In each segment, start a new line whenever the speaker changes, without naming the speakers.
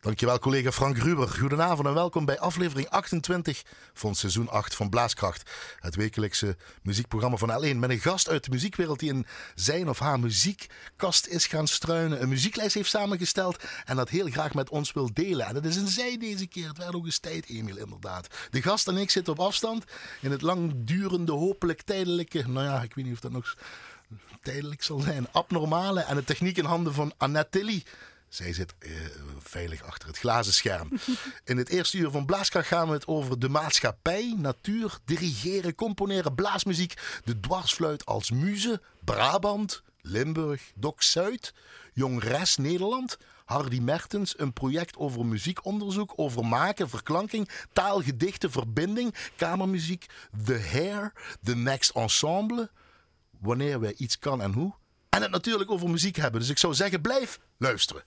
Dankjewel collega Frank Ruber. Goedenavond en welkom bij aflevering 28 van seizoen 8 van Blaaskracht. Het wekelijkse muziekprogramma van L1 met een gast uit de muziekwereld die in zijn of haar muziekkast is gaan struinen. Een muzieklijst heeft samengesteld en dat heel graag met ons wil delen. En dat is een zij deze keer. Het werd ook eens tijd, Emiel, inderdaad. De gast en ik zitten op afstand in het langdurende, hopelijk tijdelijke, nou ja, ik weet niet of dat nog tijdelijk zal zijn, abnormale en de techniek in handen van Annette. Zij zit uh, veilig achter het glazen scherm. In het eerste uur van Blaaskracht gaan we het over de maatschappij, natuur, dirigeren, componeren, blaasmuziek, de dwarsfluit als muze, Brabant, Limburg, Dok Zuid, Jong Res Nederland, Hardy Mertens, een project over muziekonderzoek, over maken, verklanking, taal, gedichten, verbinding, kamermuziek, The Hair, The Next Ensemble, wanneer wij iets kan en hoe. En het natuurlijk over muziek hebben. Dus ik zou zeggen, blijf luisteren.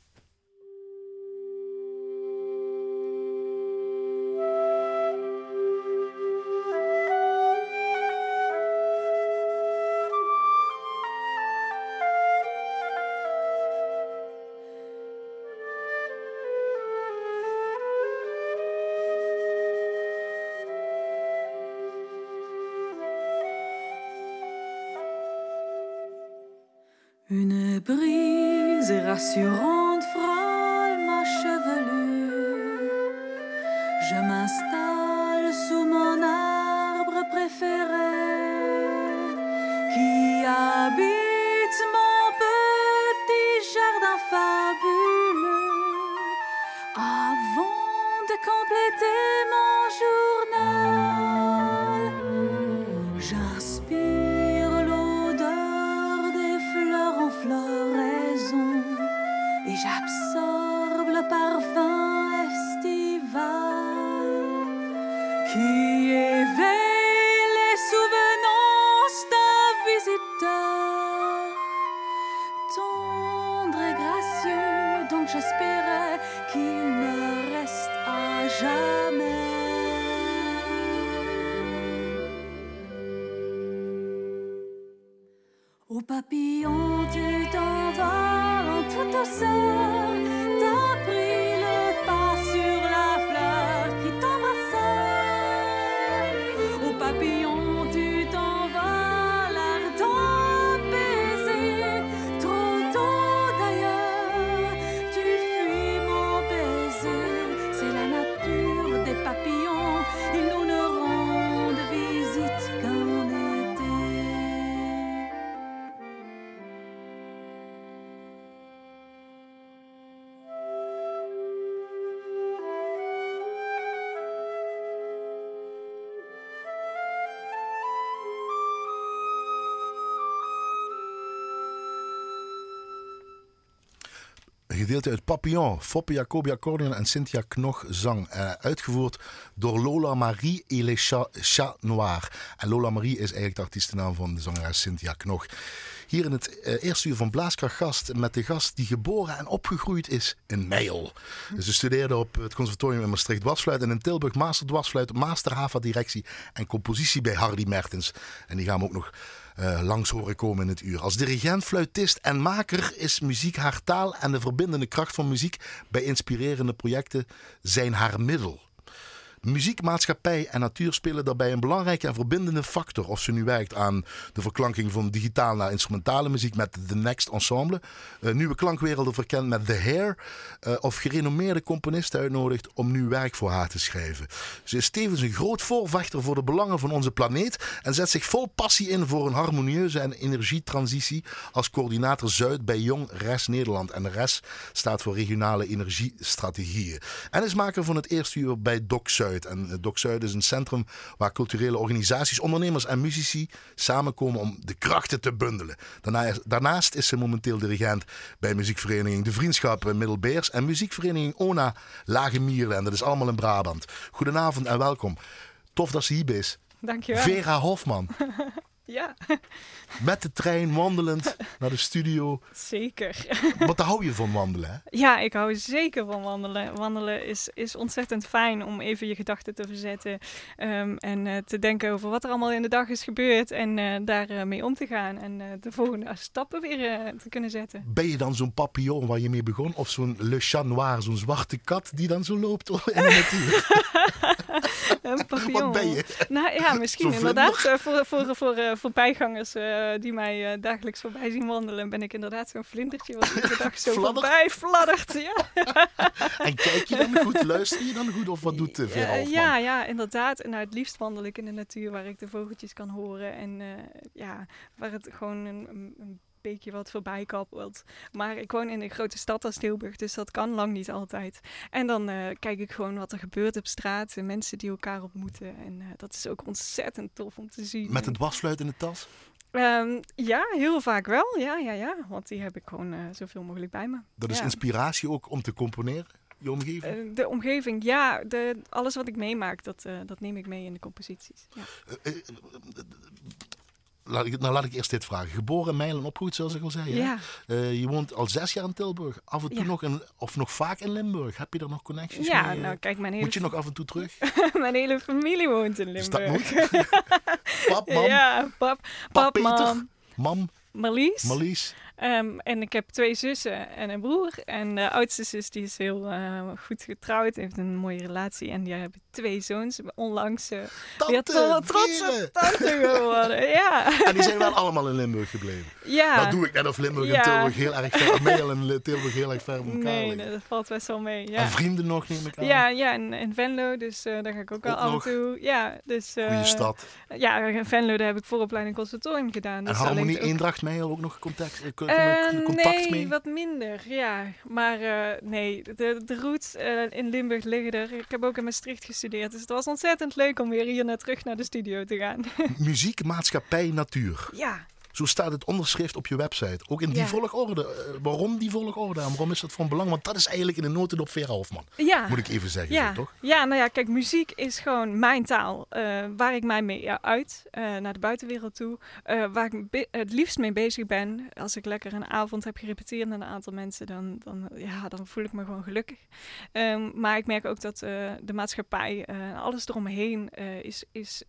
Gedeelte uit Papillon, Foppe Jacobi accordeon en Cynthia Knog zang. Eh, uitgevoerd door Lola Marie et les Noirs. En Lola Marie is eigenlijk de artiestennaam van de zangeres Cynthia Knog. Hier in het eh, eerste uur van Blaaskracht gast met de gast die geboren en opgegroeid is in Meijel. Dus ze studeerde op het conservatorium in Maastricht dwarsfluit en in Tilburg master dwarsfluit, master HAVA directie en compositie bij Hardy Mertens. En die gaan we ook nog eh, langs horen komen in het uur. Als dirigent, fluitist en maker is muziek haar taal en de verbindende kracht van muziek bij inspirerende projecten zijn haar middel. Muziek, maatschappij en natuur spelen daarbij een belangrijke en verbindende factor. Of ze nu werkt aan de verklanking van digitaal naar instrumentale muziek met The Next Ensemble. eh, nieuwe klankwerelden verkend met The Hair. eh, of gerenommeerde componisten uitnodigt om nieuw werk voor haar te schrijven. Ze is tevens een groot voorvechter voor de belangen van onze planeet. En zet zich vol passie in voor een harmonieuze en energietransitie. Als coördinator Zuid bij Jong RES Nederland. En RES staat voor regionale energiestrategieën. En is maker van het eerste uur bij Doc Zuid. En eh, Doc Zuid is een centrum waar culturele organisaties, ondernemers en muzici samenkomen om de krachten te bundelen. Daarna- Daarnaast is ze momenteel dirigent bij muziekvereniging De Vriendschap in Middelbeers en muziekvereniging ONA Lage Mierle. En dat is allemaal in Brabant. Goedenavond en welkom. Tof dat ze hier is.
Dankjewel.
Vera Hofman.
Ja,
Met de trein, wandelend naar de studio.
zeker.
Want daar hou je van wandelen, hè?
Ja, ik hou zeker van wandelen. Wandelen is, is ontzettend fijn om even je gedachten te verzetten. ehm, en eh, te denken over wat er allemaal in de dag is gebeurd. En eh, daar eh, mee om te gaan. En de volgende stappen weer te kunnen zetten.
Ben je dan zo'n papillon waar je mee begon? Of zo'n Le Chat Noir, zo'n zwarte kat die dan zo loopt in de natuur?
Een papillon.
Wat ben je?
Nou ja, misschien inderdaad. voor, voor, voor voorbijgangers eh, die mij eh, dagelijks voorbij zien wandelen, ben ik inderdaad zo'n vlindertje wat iedere dag zo voorbij fladdert. Ja.
En kijk je dan goed? Luister je dan goed? Of wat doet de Vera Hofman?
ja, ja, inderdaad. En nou, het liefst wandel ik in de natuur waar ik de vogeltjes kan horen. En eh, ja, waar het gewoon een, een, een beekje wat voorbij kabbelt. Maar ik woon in een grote stad als Tilburg, dus dat kan lang niet altijd. En dan eh, kijk ik gewoon wat er gebeurt op straat. En mensen die elkaar ontmoeten. En eh, dat is ook ontzettend tof om te zien.
Met een dwarsfluit in de tas?
Ehm, ja, heel vaak wel. Ja, ja, ja. Want die heb ik gewoon eh, zoveel mogelijk bij me.
Dat is
Ja.
inspiratie ook om te componeren, je omgeving?
De omgeving, ja. De, alles wat ik meemaak, dat, dat neem ik mee in de composities. Ja.
Eh, eh, laat ik, nou, laat ik eerst dit vragen. Geboren in Mijlen, opgegroeid, zoals ik al zei.
Ja.
Eh, je woont al zes jaar in Tilburg. Af en toe
Ja.
nog, in, of nog vaak in Limburg. Heb je daar nog connecties
Ja,
mee?
nou kijk, mijn hele,
Moet je nog af en toe terug?
mijn hele familie woont in
Is dat
Limburg.
moet? Pap, mam,
Ja, pap,
pap
pap, mam,
mam,
Marlies.
Marlies.
Ehm, en ik heb twee zussen en een broer. En de oudste zus die is heel eh, goed getrouwd, heeft een mooie relatie. En die hebben twee zoons. Onlangs uh,
Tante,
trotse
Vere.
tante geworden. Ja.
En die zijn wel allemaal in Limburg gebleven.
ja.
Dat doe ik net of Limburg en. Tilburg heel erg ver. Mijl en Tilburg heel erg ver van elkaar
Nee,
liggen.
dat valt best wel mee.
En
Ja,
vrienden nog, neem ik aan.
ja, ja in Venlo, dus eh, daar ga ik ook wel af en toe. Ja, dus, eh,
Goeie stad.
Ja, in Venlo daar heb ik vooropleiding conservatorium gedaan.
En
Dus daar
Harmonie,
ook-
Eendracht, Mijl ook nog contact, eh, contact
nee,
mee?
wat minder, ja. Maar eh, nee, de, de roots eh, in Limburg liggen er. Ik heb ook in Maastricht gestudeerd, dus het was ontzettend leuk om weer hier naar terug naar de studio te gaan.
Muziek, maatschappij, natuur.
ja,
Zo staat het onderschrift op je website. Ook in die
Ja.
volgorde. Eh, waarom die volgorde en waarom is dat van belang? Want dat is eigenlijk in de notendop Vera Hofman.
ja.
Moet ik even zeggen,
Ja.
zo, toch?
ja, nou ja, kijk, muziek is gewoon mijn taal. eh, waar ik mij mee uit, eh, naar de buitenwereld toe. waar ik het liefst mee bezig ben. Als ik lekker een avond heb gerepeteerd met een aantal mensen, dan, dan, ja, dan voel ik me gewoon gelukkig. Ehm, maar ik merk ook dat de maatschappij, alles eromheen, is, is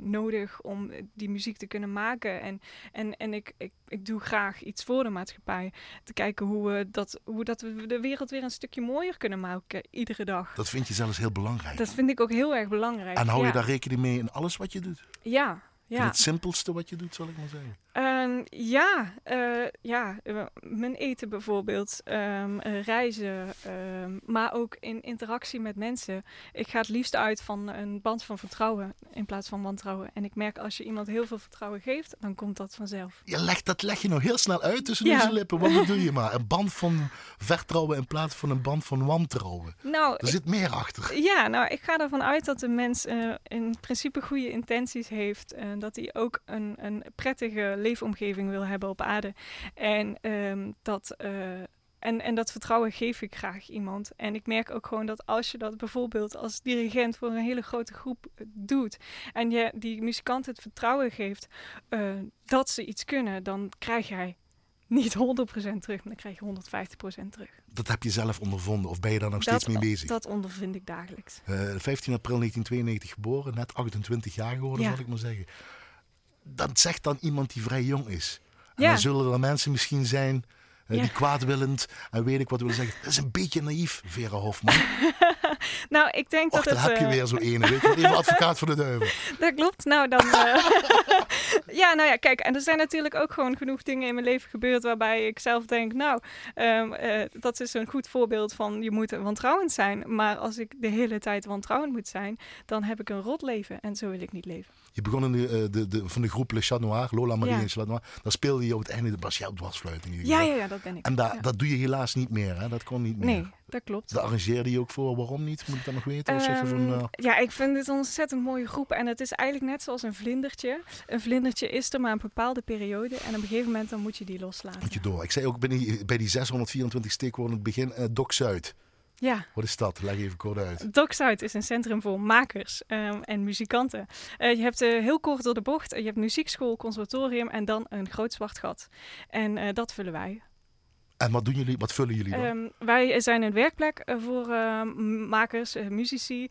nodig om die muziek te kunnen maken. En, en, en ik, ik, ik doe graag iets voor de maatschappij. Te kijken hoe we, dat, hoe dat we de wereld weer een stukje mooier kunnen maken, iedere dag.
Dat vind je zelfs heel belangrijk.
Dat vind ik ook heel erg belangrijk.
en hou je
ja.
daar rekening mee in alles wat je doet?
Ja,
In
ja.
het simpelste wat je doet, zal ik maar zeggen.
Ehm, ja, eh, ja, eh, mijn eten bijvoorbeeld, ehm, eh, reizen, ehm, maar ook in interactie met mensen. Ik ga het liefst uit van een band van vertrouwen in plaats van wantrouwen. En ik merk als je iemand heel veel vertrouwen geeft, dan komt dat vanzelf.
Je legt, dat leg je nog heel snel uit tussen
Ja.
onze lippen. Wat bedoel je maar? Een band van vertrouwen in plaats van een band van wantrouwen.
Nou,
Er zit meer achter.
Ja, nou, ik ga ervan uit dat de mens in principe goede intenties heeft. En dat hij ook een, een prettige leefomgeving wil hebben op aarde. En, ehm, dat, eh, en, en dat vertrouwen geef ik graag iemand. En ik merk ook gewoon dat als je dat bijvoorbeeld als dirigent voor een hele grote groep eh, doet. En je die muzikant het vertrouwen geeft eh, dat ze iets kunnen, dan krijg jij niet 100% terug, maar dan krijg je 150% terug.
Dat heb je zelf ondervonden of ben je daar nog steeds mee bezig?
Dat ondervind ik dagelijks.
Eh, 15 april 1992 geboren, net 28 jaar geworden,
Ja.
zal ik maar zeggen. Dat zegt dan iemand die vrij jong is. En
Ja.
dan zullen er mensen misschien zijn eh,
Ja.
die kwaadwillend en weet ik wat willen zeggen. Dat is een beetje naïef, Vera Hofman.
Nou, ik denk
Och,
dat het...
heb je
eh,
weer zo ene. Weet je, even advocaat voor de duivel.
Dat klopt. Nou, dan... eh, ja, nou ja, kijk. En er zijn natuurlijk ook gewoon genoeg dingen in mijn leven gebeurd... waarbij ik zelf denk, nou, ehm, eh, dat is een goed voorbeeld van... je moet wantrouwend zijn. Maar als ik de hele tijd wantrouwend moet zijn... dan heb ik een rot leven. En zo wil ik niet leven.
Je begon in de, eh, de, de, van de groep Le Chat Noir, Lola Marie
Ja.
en Chat Noir. Daar speelde je op het einde de Basjouw dwarsfluit in
Ja, ja, ja, dat ben ik.
En da,
Ja.
dat doe je helaas niet meer, hè? dat kon niet meer.
Nee, dat klopt.
Daar arrangeerde je ook voor, waarom niet? Moet ik dat nog weten? Of zeg je van,
Ehm,
eh,
Ja, ik vind dit een ontzettend mooie groep. En het is eigenlijk net zoals een vlindertje. Een vlindertje is er maar een bepaalde periode. En op een gegeven moment dan moet je die loslaten.
moet je door. Ik zei ook bij die, bij die 624 steekwoorden in het begin, Doc Zuid.
Ja.
Wat is dat? Leg even kort uit.
Dockside is een centrum voor makers ehm, en muzikanten. Eh, je hebt eh, heel kort door de bocht, eh, je hebt muziekschool, conservatorium en dan een groot zwart gat. En dat vullen wij.
En wat doen jullie? Wat vullen jullie dan?
Ehm, wij zijn een werkplek eh, voor eh, makers, eh, muzici.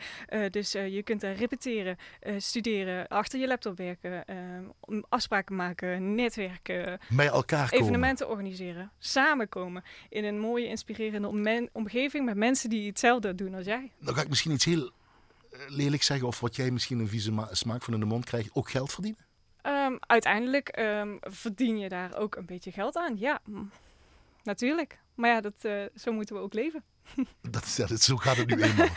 Dus je kunt daar repeteren, studeren, achter je laptop werken, ehm, afspraken maken, netwerken,
Bij elkaar komen.
evenementen organiseren, samenkomen in een mooie, inspirerende omgeving met mensen die hetzelfde doen als jij.
Dan ga ik misschien iets heel lelijk zeggen, of wat jij misschien een vieze ma- smaak van in de mond krijgt, ook geld verdienen?
Ehm, uiteindelijk verdien je daar ook een beetje geld aan. Ja, natuurlijk. Maar ja, dat, eh, zo moeten we ook leven.
Dat is, ja, dat- zo gaat het nu eenmaal.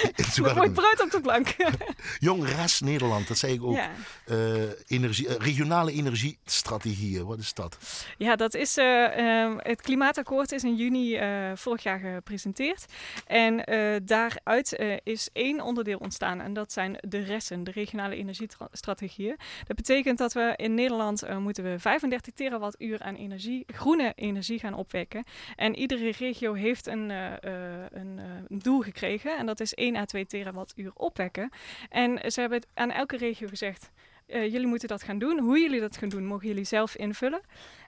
Mooi
het nu.
brood op de plank.
Jong Rest Nederland, dat zei ik ook.
ja.
Eh, energie, eh, regionale energiestrategieën, wat is dat?
ja, dat is eh, ehm, het klimaatakkoord is in juni vorig jaar gepresenteerd. En daaruit is één onderdeel ontstaan. En dat zijn de resten, de regionale energiestrategieën. Dat betekent dat we in Nederland moeten we 35 terawattuur aan energie, groene energie gaan opwekken. En iedere regio heeft een, een, een doel gekregen. En dat is 1 à 2 terawattuur opwekken. En ze hebben aan elke regio gezegd. eh, jullie moeten dat gaan doen. Hoe jullie dat gaan doen, mogen jullie zelf invullen.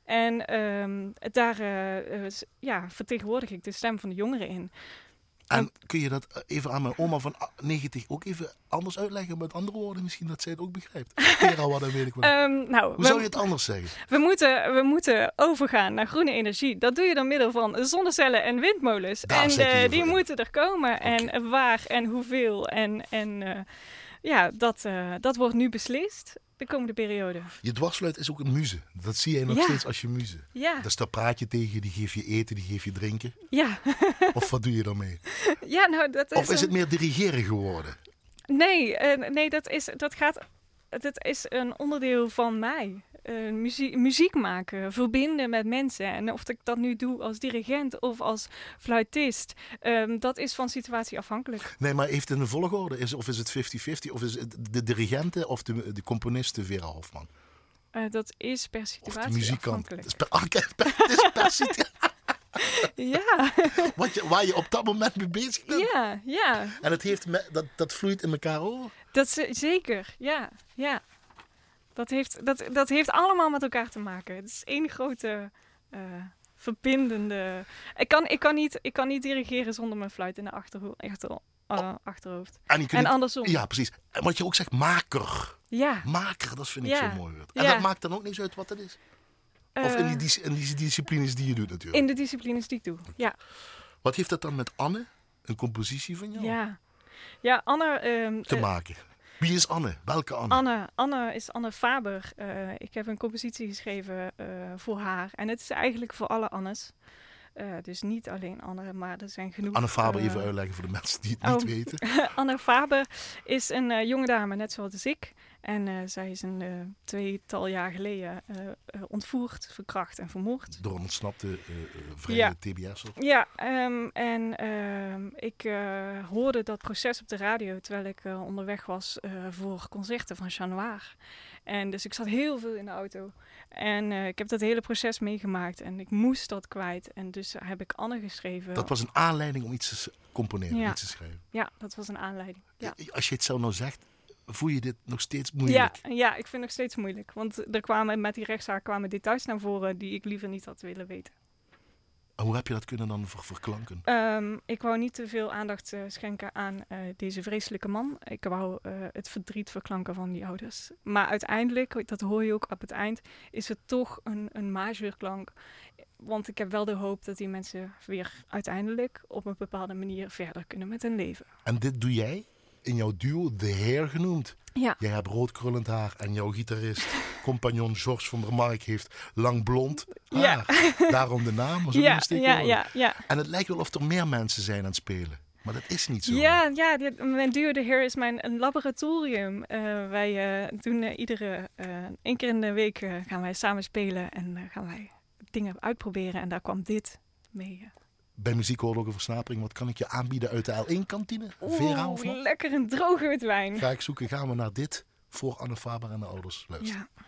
En ehm, daar eh, eh, ja, vertegenwoordig ik de stem van de jongeren in.
En kun je dat eh, even aan mijn oma van ah, 90 ook even anders uitleggen met andere woorden? Misschien dat zij het ook begrijpt. Terawatt, dat weet ik wel.
Ehm, nou,
Hoe zou je het anders zeggen?
we, moeten, we moeten overgaan naar groene energie. Dat doe je door middel van zonnecellen en windmolens.
Daar
en eh, die moeten er komen. En waar en hoeveel. En, en eh, ja, dat, eh, dat wordt nu beslist de komende periode.
Je dwarsfluit is ook een muze. Dat zie jij nog
Ja.
steeds als je muze.
Ja,
Dus daar praat je tegen, die geef je eten, die geef je drinken.
ja.
Of wat doe je daarmee?
ja nou, dat is
Of is
een-
het meer dirigeren geworden?
Nee, eh, nee dat, is, dat, gaat, dat is een onderdeel van mij. Eh, muziek, muziek maken, verbinden met mensen. En of ik dat nu doe als dirigent of als fluitist, ehm, dat is van situatie afhankelijk.
Nee, maar heeft het een volgorde? Is, of is het 50-50? Of is het de dirigenten of de, de componisten Vera Hofman?
Eh, dat is per
Of de
situatie
muzikant? Het
afhankelijk.
is per, per- het is per situ-
Ja,
wat je, waar je op dat moment mee bezig bent.
ja, ja.
En het heeft me, dat, dat vloeit in elkaar over.
Dat is zeker, ja, ja. Dat heeft, dat, dat heeft allemaal met elkaar te maken. Het is één grote eh, verbindende... Ik kan, ik, kan niet, ik kan niet dirigeren zonder mijn fluit in de achterho achter, eh, achterhoofd.
En,
andersom.
Ja, precies. En wat je ook zegt, maker.
Ja.
Maker, dat vind ik
Ja.
zo mooi. En
Ja.
dat maakt dan ook niet zo uit wat het is. Of in die,
Eh,
dis- in die disciplines die je doet natuurlijk.
in de disciplines die ik doe, ja.
Wat heeft dat dan met Anne, een compositie van jou,
Ja, ja Anne, ehm,
te maken? Wie is Anne? Welke Anne?
Anne, Anne is Anne Faber. Eh, ik heb een compositie geschreven eh, voor haar. En het is eigenlijk voor alle Annes. Eh, dus niet alleen Anne, maar er zijn genoeg.
Anne Faber
eh,
even uitleggen voor de mensen die het
oh.
niet weten.
Anne Faber is een eh, jonge dame, net zoals ik. En zij is een tweetal jaar geleden ontvoerd, verkracht en vermoord.
Door een ontsnapte vrije
Ja.
TBS'er.
Ja, ehm, en ehm, ik hoorde dat proces op de radio terwijl ik onderweg was voor concerten van Chanoir. En dus ik zat heel veel in de auto. En eh, ik heb dat hele proces meegemaakt en ik moest dat kwijt. En dus heb ik Anne geschreven.
Dat was een aanleiding om iets te componeren,
Ja.
iets te schrijven.
Ja, dat was een aanleiding. Ja.
Als je het zo nou zegt, voel je dit nog steeds
Ja,
moeilijk?
ja, ik vind het nog steeds moeilijk. Want er kwamen met die rechtszaak kwamen details naar voren die ik liever niet had willen weten.
En Hoe heb je dat kunnen dan ver- verklanken?
Ehm, ik wou niet te veel aandacht eh, schenken aan eh, deze vreselijke man. Ik wou eh, het verdriet verklanken van die ouders. Maar uiteindelijk, dat hoor je ook op het eind, is het toch een, een majeurklank. Want ik heb wel de hoop dat die mensen weer uiteindelijk op een bepaalde manier verder kunnen met hun leven.
En dit doe jij in jouw duo The Hair genoemd.
Ja,
Jij hebt rood krullend haar en jouw gitarist, compagnon George van der Mark, heeft lang blond
Ja.
haar. Daarom de naam. Zo
ja,
een
ja, ja, ja.
En het lijkt wel of er meer mensen zijn aan het spelen. Maar dat is niet zo.
Ja, ja dit, mijn duo The Hair is mijn een laboratorium. Eh, wij eh, doen eh, iedere één keer in de week gaan wij samen spelen en gaan wij dingen uitproberen. En daar kwam dit mee.
Bij muziek hoort ook een versnapering. Wat kan ik je aanbieden uit de L1-kantine? Vera of
lekker een droge witwijn.
Ga ik zoeken. Gaan we naar dit voor Anne Faber en de ouders luisteren.
Ja.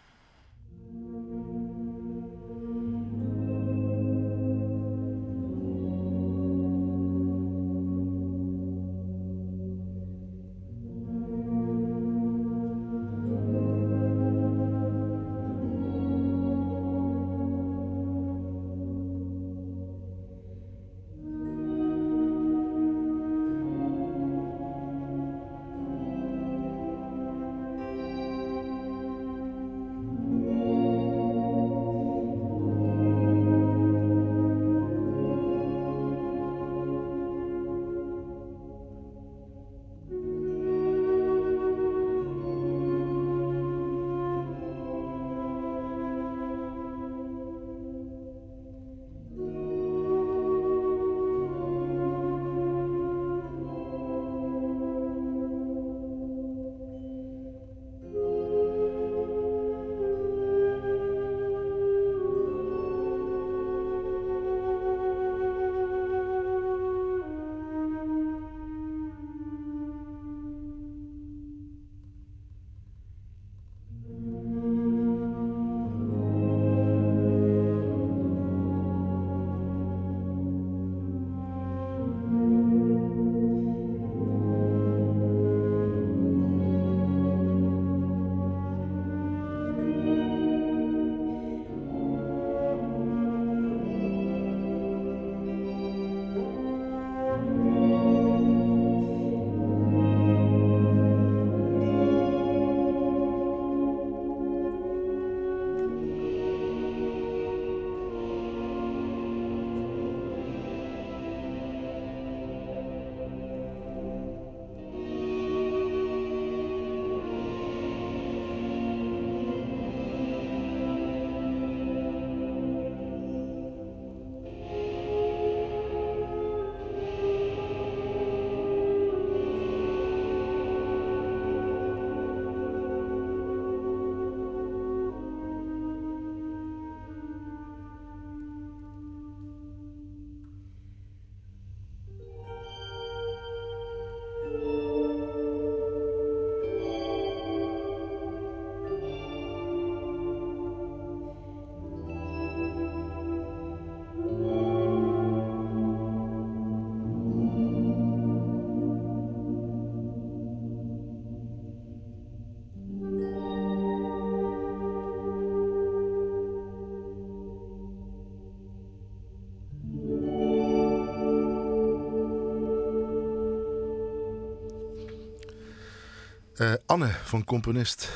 Eh, Anne van componist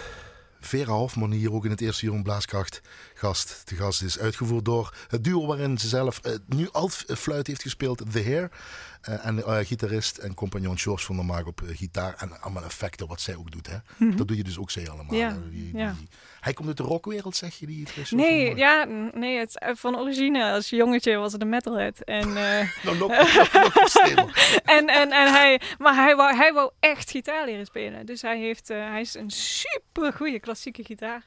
Vera Hofman, hier ook in het eerste uur van Blaaskracht gast. De gast is uitgevoerd door het duo waarin ze zelf eh, nu alt-fluit heeft gespeeld, The Hair. Eh, en eh, gitarist en compagnon George van der Maag op eh, gitaar. En allemaal effecten, wat zij ook doet. Hè? Dat doe je dus ook zij allemaal.
Mhm. Ja,
hè? Die-
ja.
die- hij komt uit de rockwereld, zeg je? Die,
Nee, ja, nee, het, van origine als jongetje was het een metalhead. En, eh,
Nou, nog,
en, en, en hij, maar hij wou, hij wou echt gitaar leren spelen. Dus hij, heeft, hij is een super goede klassieke gitaar.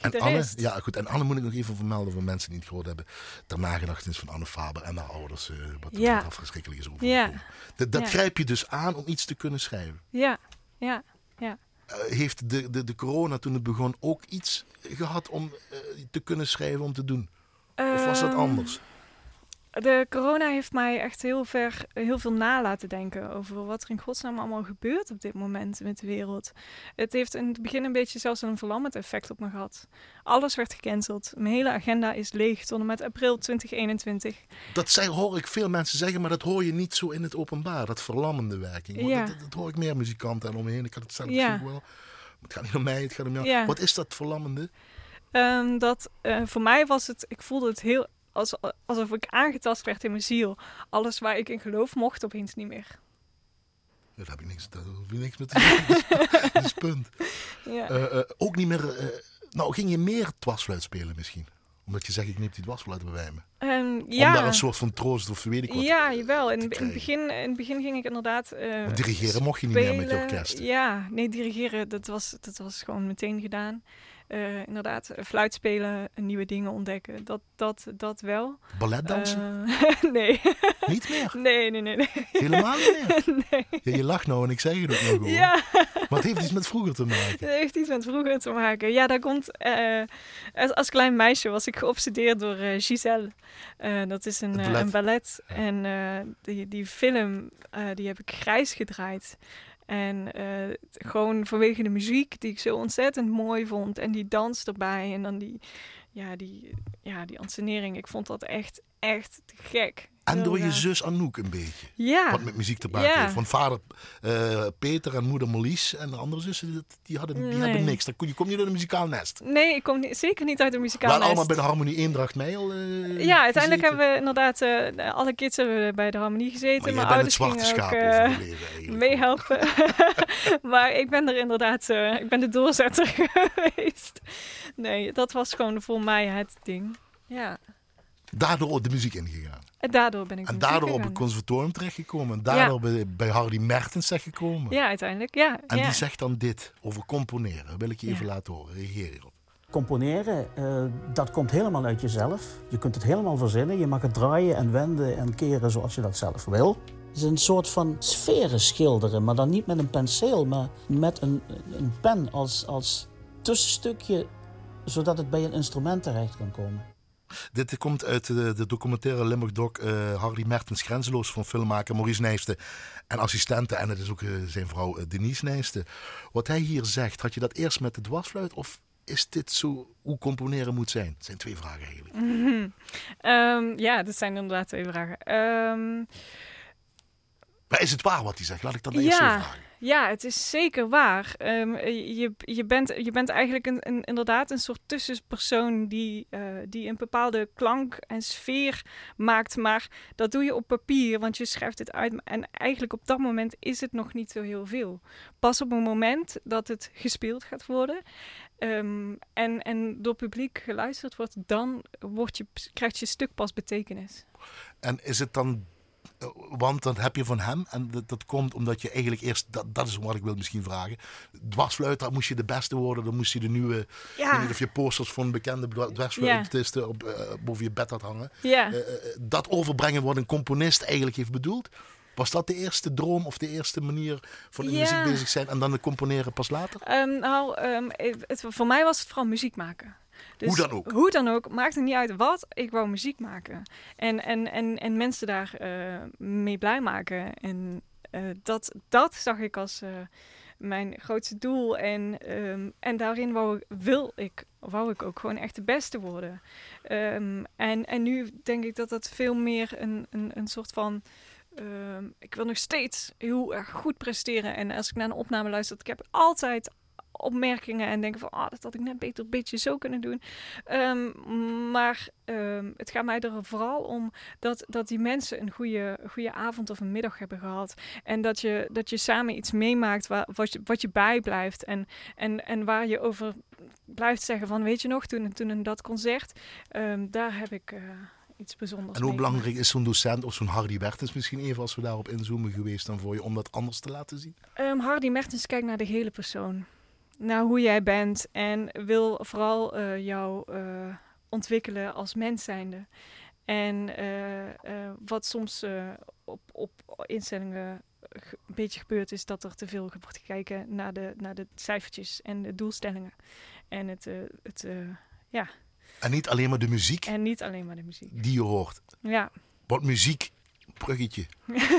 En Anne, ja goed, en Anne moet ik nog even vermelden voor mensen die het gehoord hebben. Ter nagedachtenis van Anne Faber en haar ouders, eh, wat,
Ja.
afgeschrikkelijk is over.
Ja.
Dat, dat
Ja.
grijp je dus aan om iets te kunnen schrijven.
Ja, ja, ja.
Eh, heeft de, de, de corona toen het begon ook iets gehad om eh, te kunnen schrijven, om te doen? Of was dat
Ehm,
anders?
De corona heeft mij echt heel, ver, heel veel na laten denken over wat er in godsnaam allemaal gebeurt op dit moment met de wereld. Het heeft in het begin een beetje zelfs een verlammend effect op me gehad. Alles werd gecanceld. Mijn hele agenda is leeg tot en met april 2021.
Dat zei, hoor ik veel mensen zeggen, maar dat hoor je niet zo in het openbaar. Dat verlammende werking. Want
Ja.
Dat, hoor ik meer muzikanten en omheen. Ik had het zelf
Ja.
wel. Het gaat niet om mij, het gaat om jou.
Ja.
Wat is dat verlammende?
Ehm, dat, eh, voor mij was het, ik voelde het heel als, alsof ik aangetast werd in mijn ziel. Alles waar ik in geloof mocht opeens niet meer.
Daar heb ik niks, daar hoef je niks mee te zeggen. dat is punt.
Ja.
Eh, eh, ook niet meer. eh, nou, ging je meer dwarsfluit spelen misschien? Omdat je zegt, ik neem die dwarsfluit bij me.
Ehm,
Om
ja.
daar een soort van troost of weet ik wat.
Ja, jawel. In, in, het begin, in het begin ging ik inderdaad.
Want dirigeren mocht je niet meer met je orkest.
Ja, nee, dirigeren, dat was, dat was gewoon meteen gedaan. Eh, inderdaad, eh, fluit spelen, nieuwe dingen ontdekken, dat, dat, dat wel.
Balletdansen?
Eh, nee.
niet meer?
nee, nee, nee, nee.
Helemaal niet meer?
nee.
Ja, je lacht nou en ik zeg het ook nog gewoon.
Ja,
Maar het heeft iets met vroeger te maken.
dat heeft iets met vroeger te maken. Ja, daar komt. eh, als, als klein meisje was ik geobsedeerd door eh, Giselle. Eh, dat is een,
Het
eh,
ballet.
een ballet. En eh, die, die film, eh, die heb ik grijs gedraaid. En eh, gewoon vanwege de muziek, die ik zo ontzettend mooi vond. En die dans erbij. En dan die, ja, die, ja, die ansenering. Ik vond dat echt, echt gek.
En door je zus Anouk een beetje.
Ja.
Wat met muziek te maken
Ja.
heeft. Van vader eh, Peter en moeder Marlies. En de andere zussen, die, hadden, die
Nee.
hebben niks. Dan kon- Je komt niet uit een muzikaal nest.
Nee, ik kom niet- zeker niet uit een
We
muzikaal
waren
nest.
allemaal bij de Harmonie Eendracht Mijl. eh,
Ja, uiteindelijk
gezeten.
hebben we inderdaad, eh, alle kids hebben we bij de harmonie gezeten.
Maar
Mijn
bent het
ouders
zwarte schaap eigenlijk.
meehelpen. maar ik ben er inderdaad, ik ben de doorzetter geweest. Nee, dat was gewoon voor mij het ding. Ja,
Daardoor de muziek ingegaan.
en daardoor ben ik
En daardoor op het conservatorium terechtgekomen. En daardoor bij, bij Hardy Mertens terechtgekomen.
Ja, uiteindelijk, ja.
En
ja.
die zegt dan dit over componeren. Dat wil ik je
Ja.
even laten horen. Reageer hierop.
Componeren, eh, dat komt helemaal uit jezelf. Je kunt het helemaal verzinnen. Je mag het draaien en wenden en keren zoals je dat zelf wil. Het is een soort van sferen schilderen, maar dan niet met een penseel, maar met een, een pen als, als tussenstukje, zodat het bij een instrument terecht kan komen.
Dit komt uit de, de documentaire Limburg Doc eh, Hardy Mertens Grenzeloos van filmmaker Maurice Nijsten en assistente. En het is ook eh, zijn vrouw eh, Denise Nijsten. Wat hij hier zegt, had je dat eerst met de dwarsfluit of is dit zo hoe componeren moet zijn? Dat zijn twee vragen eigenlijk.
Mhm. Ehm, ja, dat zijn inderdaad twee vragen. Ehm,
Maar is het waar wat hij zegt? Laat ik dat eerst zo
Ja.
vragen.
Ja, het is zeker waar. Ehm, je, je, bent, je bent eigenlijk een, een, inderdaad een soort tussenpersoon die, eh, die een bepaalde klank en sfeer maakt. Maar dat doe je op papier, want je schrijft het uit. En eigenlijk op dat moment is het nog niet zo heel veel. Pas op het moment dat het gespeeld gaat worden ehm, en, en door publiek geluisterd wordt, dan wordt je, krijgt je stuk pas betekenis.
En is het dan, eh, want dan heb je van hem, en dat, dat komt omdat je eigenlijk eerst, dat, dat is wat ik wil misschien vragen. Dwarsfluit, daar moest je de beste worden, dan moest je de nieuwe, ik weet niet of je posters van bekende dwa- dwarsfluitisten op, eh, boven je bed had hangen.
ja.
Eh, eh, dat overbrengen wat een componist eigenlijk heeft bedoeld. Was dat de eerste droom of de eerste manier van in
Ja.
muziek bezig zijn en dan het componeren pas later?
Ehm, nou, ehm, het, voor mij was het vooral muziek maken. Dus
Hoe dan ook?
Hoe dan ook, maakt het niet uit wat. Ik wou muziek maken. En, en, en, en mensen daar eh, mee blij maken. En eh, dat, dat zag ik als eh, mijn grootste doel. En, ehm, en daarin wou, ik- wil ik, wou ik ook gewoon echt de beste worden. Ehm, en, en nu denk ik dat dat veel meer een, een, een soort van Ehm, ik wil nog steeds heel erg goed presteren. En als ik naar een opname luister, ik heb altijd opmerkingen en denken van, ah, dat had ik net beter een beetje zo kunnen doen. Ehm, maar ehm, het gaat mij er vooral om dat, dat die mensen een goede, goede avond of een middag hebben gehad. En dat je, dat je samen iets meemaakt waar, wat, je, wat je bijblijft. En, en, en waar je over blijft zeggen van, weet je nog, toen, toen in dat concert, ehm, daar heb ik... Uh, iets bijzonders.
En hoe belangrijk is zo'n docent of zo'n Hardy Mertens misschien even als we daarop inzoomen geweest dan voor je om dat anders te laten zien?
Hardy Mertens kijkt naar de hele persoon naar hoe jij bent en wil vooral uh, jou uh, ontwikkelen als mens zijnde. En uh, wat soms op, op instellingen een beetje gebeurt, is dat er te veel wordt gekeken naar de, naar de cijfertjes en de doelstellingen. En het, het ja.
En niet alleen maar de muziek.
En niet alleen maar de muziek.
Die je hoort.
Ja.
Wat muziek bruggetje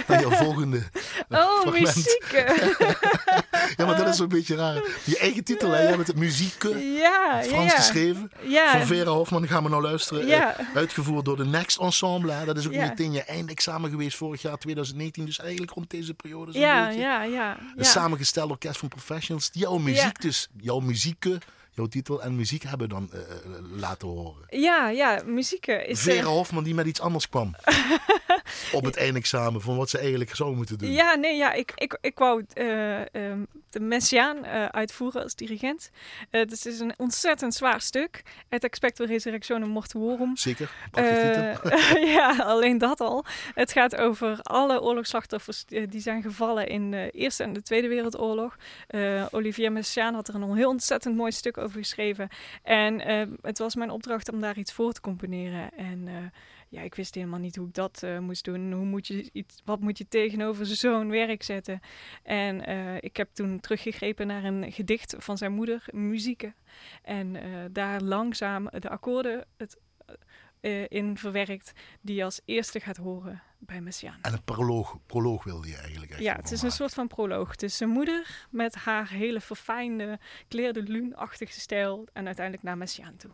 naar je volgende
Oh, muziek.
ja, maar dat is een beetje raar. Je eigen titel, hè? Jij bent het muziek
ja,
Frans
ja.
geschreven.
Ja.
Van Vera Hofman gaan we nou luisteren.
Ja.
Uh, uitgevoerd door de Next Ensemble. Hè? Dat is ook meteen je eindexamen geweest vorig jaar 2019. Dus eigenlijk rond deze periode zo'n
ja,
beetje.
Ja, ja,
Een samengesteld orkest van professionals. Jouw muziek dus. Jouw muzieken jouw titel en muziek hebben dan uh, laten horen.
Ja, ja, muziek is...
Vera Hofman die met iets anders kwam. op het eindexamen van wat ze eigenlijk zou moeten doen.
Ja, nee, ja, ik, ik, ik wou uh, um, de Messiaan uh, uitvoeren als dirigent. Uh, dus het is een ontzettend zwaar stuk. Het Expecto Resurrectionem Mortuorum.
Zeker,
ja, alleen dat al. Het gaat over alle oorlogsslachtoffers die zijn gevallen in de Eerste en de Tweede Wereldoorlog. Olivier Messiaan had er een heel ontzettend mooi stuk over geschreven. En het was mijn opdracht om daar iets voor te componeren. En ja, ik wist helemaal niet hoe ik dat uh, moest doen. Hoe moet je iets, wat moet je tegenover zo'n werk zetten? En ik heb toen teruggegrepen naar een gedicht van zijn moeder, Muzieken. En daar langzaam de akkoorden het, in verwerkt, die je als eerste gaat horen bij Messiaan.
En een proloog, proloog wilde je eigenlijk
Ja, het is een soort van proloog. Is een moeder met haar hele verfijnde, Claire de Lune-achtige stijl en uiteindelijk naar Messiaan toe.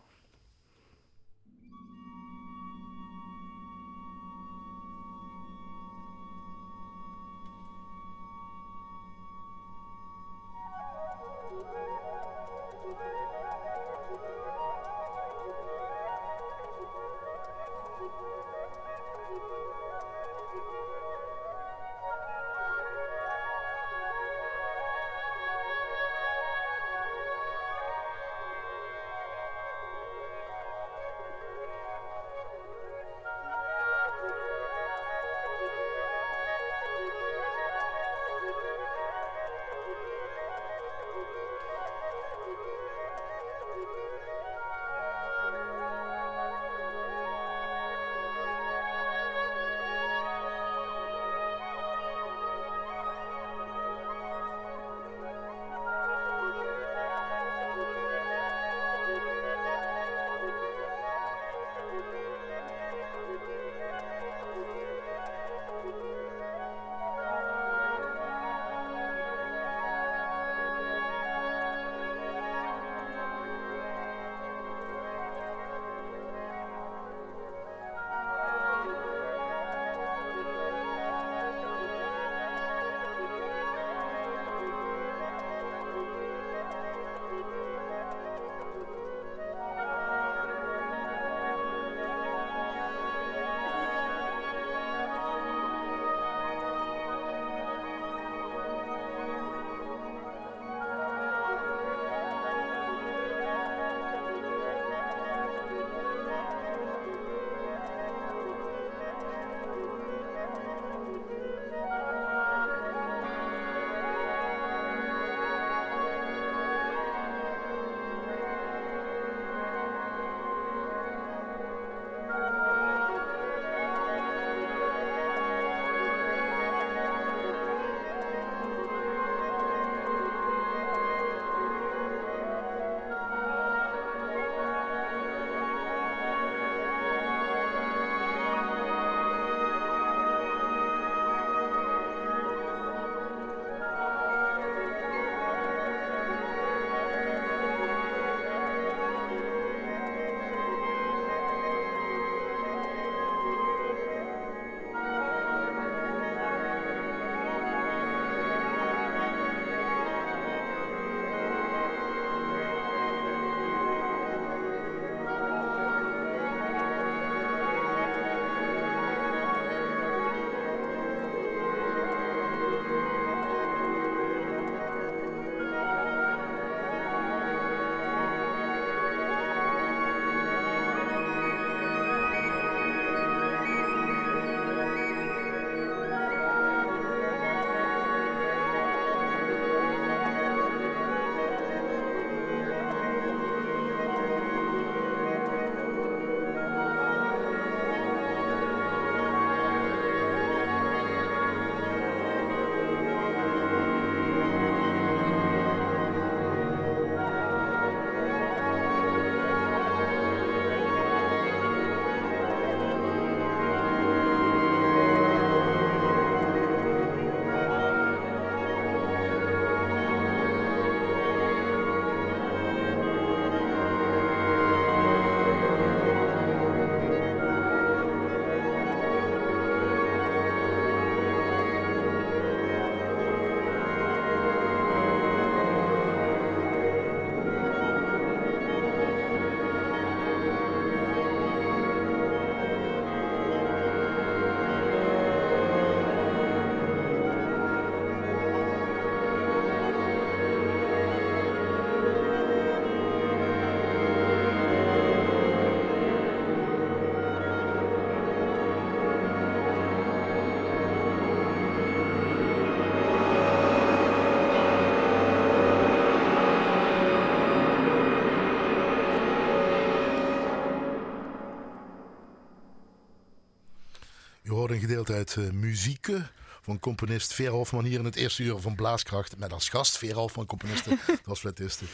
Bestond uit eh, muzieken van componist Vera Hofman hier in het eerste uur van Blaaskracht. Met als gast Vera Hofman, componiste, dat was fluitiste.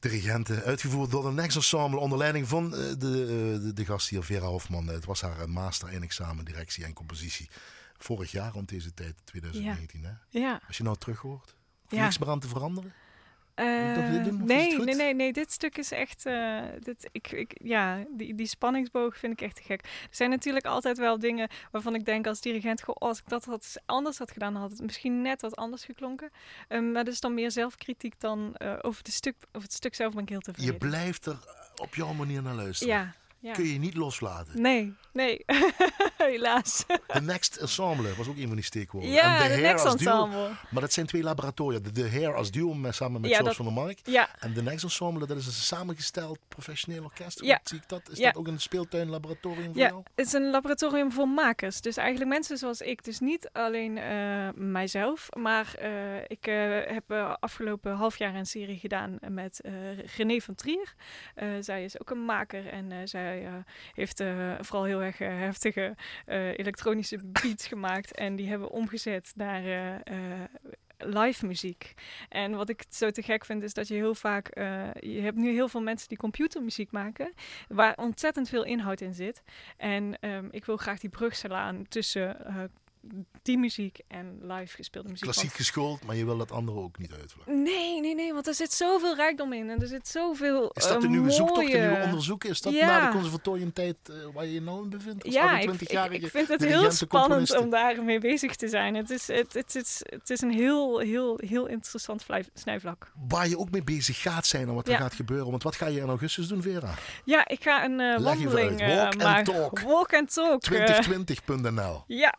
Dirigenten, uitgevoerd door de Next Ensemble onder leiding van eh, de, eh, de, de gast hier, Vera Hofman. Het was haar eh, master in examen, directie en compositie. Vorig jaar rond deze tijd, 2019. Hè?
Ja.
Als je nou terug hoort,
Ja.
niks meer aan te veranderen?
Eh,
doen, het
nee, nee, nee, nee, dit stuk is echt. eh, dit, ik, ik, ja, die, die spanningsboog vind ik echt te gek. Er zijn natuurlijk altijd wel dingen waarvan ik denk als dirigent, goh, als ik dat had, anders had gedaan, had het misschien net wat anders geklonken. Ehm, maar dat is dan meer zelfkritiek dan eh, over, de stuk, over het stuk zelf ben ik heel
Je
tevreden.
blijft er op jouw manier naar luisteren.
ja, ja.
Kun je niet loslaten.
Nee, nee, helaas.
De Next Ensemble was ook een van die steekwoorden.
ja,
En
de
Hair
Next
als duo.
Ensemble.
Maar dat zijn twee laboratoria. De, Hair als duo met, samen met
Ja, dat-
van der Mark.
Ja,
En de Next Ensemble, dat is een samengesteld professioneel orkest.
Ja.
zie ik dat? Is
Ja.
dat ook een speeltuin laboratorium voor
Ja,
jou?
het is een laboratorium voor makers. Dus eigenlijk mensen zoals ik. Dus niet alleen eh, mijzelf. Maar eh, ik eh, heb afgelopen half jaar een serie gedaan met René van Trier. Zij is ook een maker. En zij heeft vooral heel eh, heftige eh, elektronische beats gemaakt. En die hebben omgezet naar... eh, live muziek. En wat ik zo te gek vind is dat je heel vaak, je hebt nu heel veel mensen die computermuziek maken, waar ontzettend veel inhoud in zit. En ehm, ik wil graag die brug slaan tussen die muziek en live gespeelde muziek.
Klassiek
Want-
geschoold, maar je wil dat andere ook niet uitvlakken.
Nee, nee, nee, want er zit zoveel rijkdom in en er zit zoveel.
Is dat
eh,
de nieuwe zoektocht, de nieuwe onderzoeken? Is dat
Ja.
na de conservatoriumtijd eh, waar je je nou in bevindt? Als
Ja, ik, ik,
28-jarige
ik vind het heel spannend om daarmee bezig te zijn. Het is, het, het, is, het is een heel, heel, heel interessant snijvlak.
Waar je ook mee bezig gaat zijn en wat er
Ja.
gaat gebeuren. Want wat ga je in augustus doen, Vera?
Ja, ik ga een
Leg je
wandeling.
Walk and talk.
Walk and talk. eh,
2020.nl
Ja,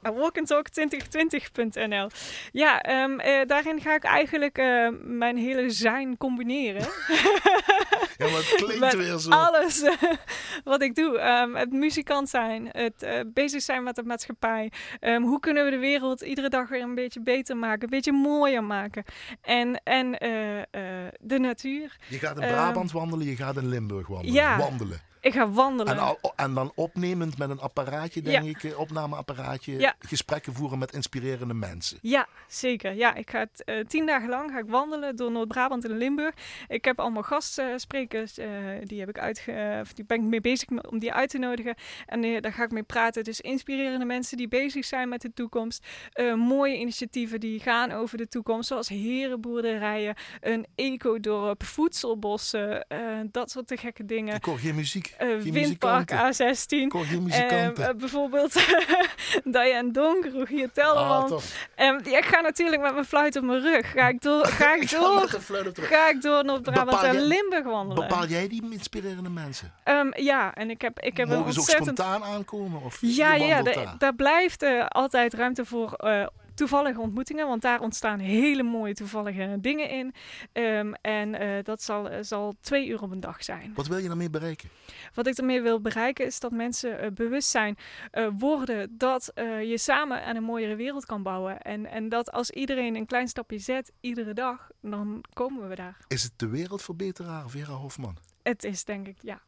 walkandtalk2020.nl. Ja, ehm, eh, daarin ga ik eigenlijk eh, mijn hele zijn combineren.
Ja, maar het klinkt
Met
weer zo.
Alles eh, wat ik doe. Ehm, het muzikant zijn, het bezig zijn met de maatschappij. Ehm, hoe kunnen we de wereld iedere dag weer een beetje beter maken, een beetje mooier maken. En, en de natuur.
Je gaat in Brabant wandelen, je gaat in Limburg wandelen.
Ja.
Wandelen.
Ik ga wandelen.
En, al- en dan opnemend met een apparaatje, denk ik, eh, opnameapparaatje,
Ja.
gesprekken voeren met inspirerende mensen.
Ja, zeker. Ja, ik ga het, eh, tien dagen lang ga ik wandelen door Noord-Brabant en Limburg. Ik heb allemaal gastsprekers, eh, die, heb ik uitge of die ben ik mee bezig om die uit te nodigen. En daar ga ik mee praten. Dus inspirerende mensen die bezig zijn met de toekomst. Mooie initiatieven die gaan over de toekomst, zoals herenboerderijen, een ecodorp, voedselbossen, dat soort te gekke dingen.
Ik hoor geen muziek.
Eh, windpark
muzikanten.
A16.
Ik hoor geen
Eh, eh, bijvoorbeeld Diane Donk, Rogier
ah,
Tellerman.
tof.
En ja, ik ga natuurlijk met mijn fluit op mijn rug. Ga ik door, ga ik door, ga ik door Noord-Brabant
Bepaal
en Limburg wandelen.
Bepaal jij die inspirerende mensen?
Ehm, ja, en ik heb, ik heb een
Mogen ze ook
ontzettend...
spontaan aankomen? Of
Ja, ja,
daar?
daar blijft altijd ruimte voor toevallige ontmoetingen, want daar ontstaan hele mooie toevallige dingen in. Ehm, en eh, dat zal, eh, zal twee uur op een dag zijn.
Wat wil je daarmee bereiken?
Wat ik ermee wil bereiken is dat mensen eh, bewust zijn worden dat je samen aan een mooiere wereld kan bouwen. En, en dat als iedereen een klein stapje zet, iedere dag, dan komen we daar.
Is het de wereldverbeteraar Vera Hofman?
Het is denk ik, ja.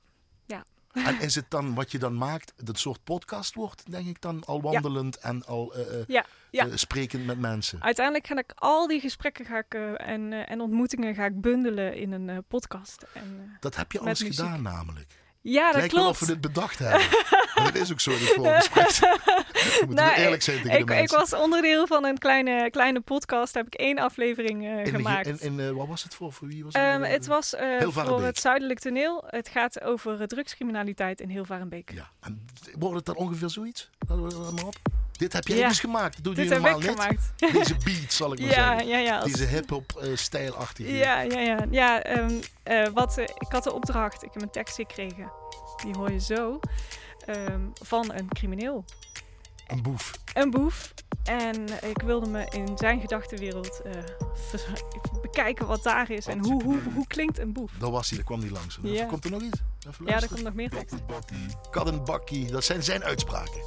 En is het dan wat je dan maakt, dat soort podcast wordt, denk ik dan, al wandelend en al eh, eh,
Ja, ja.
eh, sprekend met mensen?
Uiteindelijk ga ik al die gesprekken ga ik, en, en ontmoetingen ga ik bundelen in een podcast. En,
Dat heb je alles gedaan namelijk.
Ja, dat klopt.
of we dit bedacht hebben. maar dat is ook zo in het voorgesprek. Moeten
Nou,
eerlijk zijn tegen
ik,
de
ik was onderdeel van een kleine, kleine podcast. Daar heb ik één aflevering eh,
in,
gemaakt.
in, eh, wat was het voor? Voor wie was het?
Ehm,
Eh,
het was eh, voor het zuidelijk toneel. Het gaat over drugscriminaliteit in Hilvarenbeek.
Ja, en wordt het dan ongeveer zoiets? Laten we dat maar op. Dit heb jij
Ja.
dus gemaakt. Dat doe je
Dit ik
niet.
gemaakt.
Deze beat, zal ik maar
Ja,
zeggen.
ja, ja. als-
Deze hip-hop eh, stijlachtige.
Ja, ja, ja. ja ehm, eh, wat, eh, ik had de opdracht, ik heb een tekst gekregen. Die hoor je zo. ehm, van een crimineel.
Een boef.
Een boef. En ik wilde me in zijn gedachtenwereld bekijken wat daar is. En hoe, hoe, hoe klinkt een boef?
Daar was hij, daar kwam hij langs. Komt er nog iets?
Ja, er komt nog meer tekst.
Kaddenbakkie, dat zijn zijn uitspraken.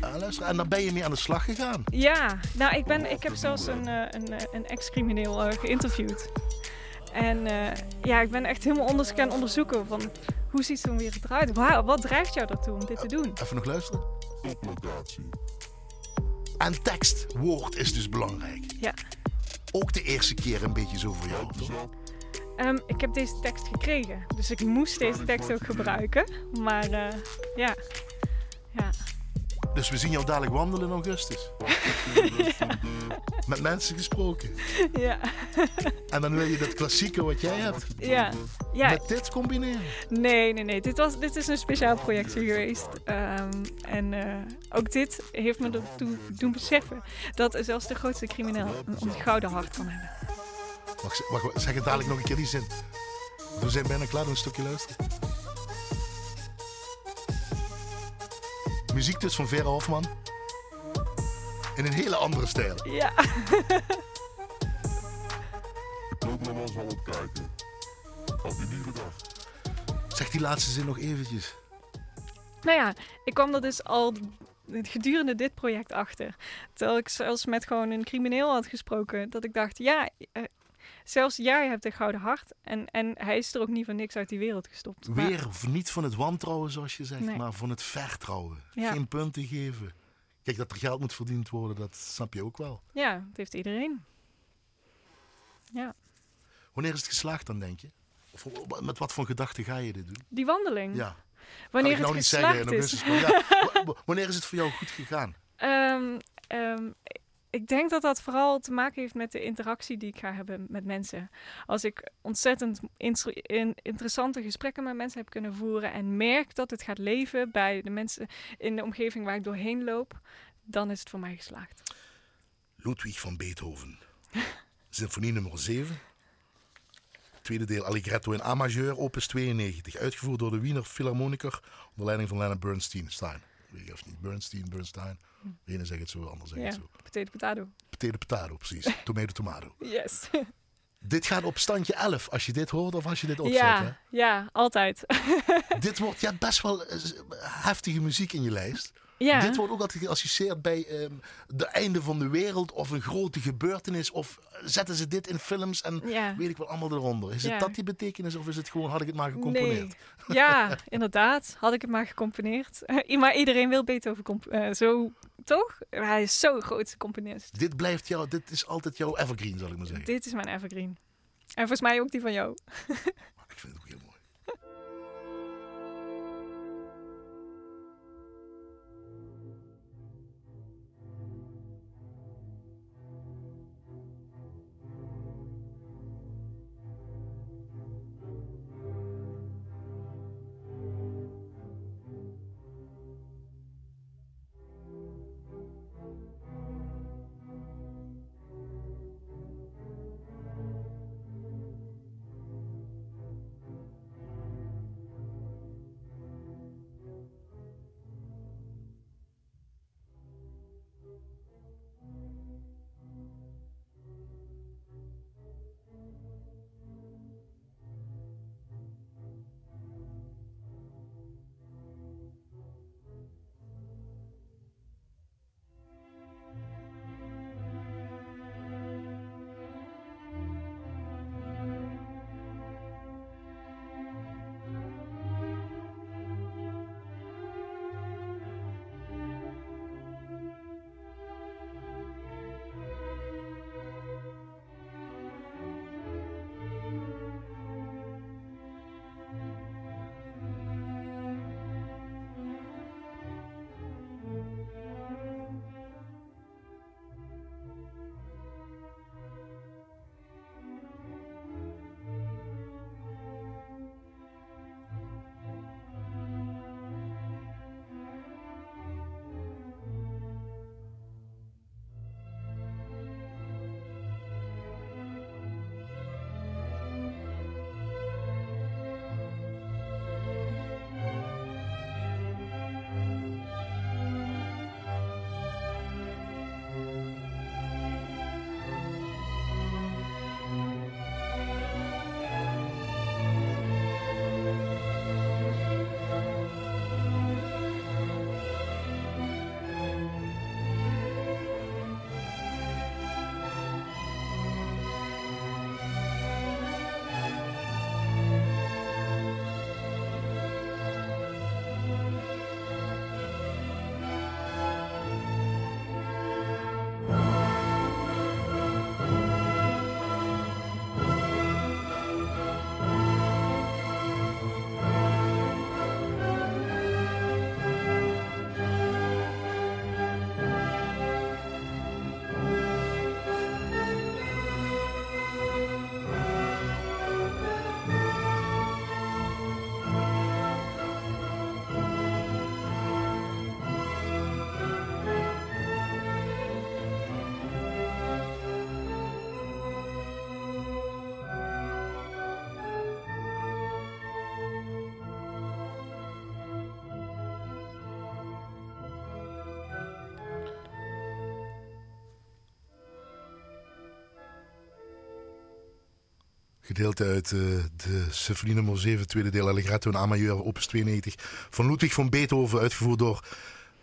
Ah, luister, en dan ben je mee aan de slag gegaan.
Ja, nou, ik, ben, ik heb zelfs een, eh, een, eh, een ex-crimineel eh, geïnterviewd. En eh, ja, ik ben echt helemaal gaan onderzoeken van hoe ziet zo'n wereld eruit? Waar, wat drijft jou daartoe om dit te doen?
Even nog luisteren. En tekst, woord is dus belangrijk.
Ja.
Ook de eerste keer een beetje zo voor jou. toch?
Ehm, ik heb deze tekst gekregen, dus ik moest deze tekst ook gebruiken. Maar eh, ja. ja.
Dus we zien jou dadelijk wandelen in augustus. Met mensen gesproken.
Ja.
En dan wil je dat klassieke wat jij hebt
Ja. ja.
met dit combineren.
Nee, nee, nee. Dit, was, dit is een speciaal projectje geweest. Ehm, en eh, ook dit heeft me ertoe doen beseffen dat zelfs de grootste crimineel een ontgouden hart kan hebben.
Wacht, wacht, zeg het dadelijk nog een keer die zin. We zijn bijna klaar, een stukje luisteren. Muziek dus van Vera Hofman. In een hele andere stijl.
Ja.
Programma zal opkijken. Had je niet gedacht?
Zeg die laatste zin nog eventjes.
Nou ja, ik kwam er dus al gedurende dit project achter. Terwijl ik zelfs met gewoon een crimineel had gesproken. Dat ik dacht, ja, eh, zelfs jij hebt een gouden hart. En, en hij is er ook niet van niks uit die wereld gestopt. Maar-
Weer niet van het wantrouwen, zoals je zegt,
Nee.
maar van het vertrouwen.
Ja.
Geen punten geven. Kijk, dat er geld moet verdiend worden, dat snap je ook wel.
ja, dat heeft iedereen. Ja,
Wanneer is het geslaagd dan, denk je? Of met wat voor gedachten ga je dit doen?
die wandeling.
Ja.
Wanneer
nou
het
in
geslaagd is.
ja, wanneer is het voor jou goed gegaan?
Ehm, ehm, ik denk dat dat vooral te maken heeft met de interactie die ik ga hebben met mensen. Als ik ontzettend interessante gesprekken met mensen heb kunnen voeren en merk dat het gaat leven bij de mensen in de omgeving waar ik doorheen loop, dan is het voor mij geslaagd.
Ludwig van Beethoven. Symfonie nummer 7. Tweede deel Allegretto in A majeur, opus 92. Uitgevoerd door de Wiener Philharmoniker onder leiding van Leonard Bernstein. Stein. Weet je of niet? Bernstein, Bernstein. De ene zegt het zo, de ander zegt
Ja,
het zo.
potato potato.
Potato, potato, precies. Tomato, tomato.
Yes.
Dit gaat op standje 11 als je dit hoort of als je dit opzet.
ja,
Hè?
ja, altijd.
Dit wordt ja, best wel eh, heftige muziek in je lijst.
Ja.
Dit wordt ook altijd geassocieerd bij ehm de einde van de wereld of een grote gebeurtenis. Of zetten ze dit in films en
Ja.
weet ik wel allemaal eronder. Is
Ja.
het dat die betekenis of is het gewoon had ik het maar gecomponeerd?
Nee. Ja, inderdaad. Had ik het maar gecomponeerd. maar iedereen wil Beethoven comp- eh, zo, toch? Hij is zo'n grootste componist.
Dit blijft jou, dit is altijd jouw evergreen zal ik maar zeggen.
Dit is mijn evergreen. En volgens mij ook die van jou.
Ik vind het ook heel Gedeelte uit eh, de symfonie nummer 7, tweede deel Allegretto en A majeur, opus 92 van Ludwig van Beethoven, uitgevoerd door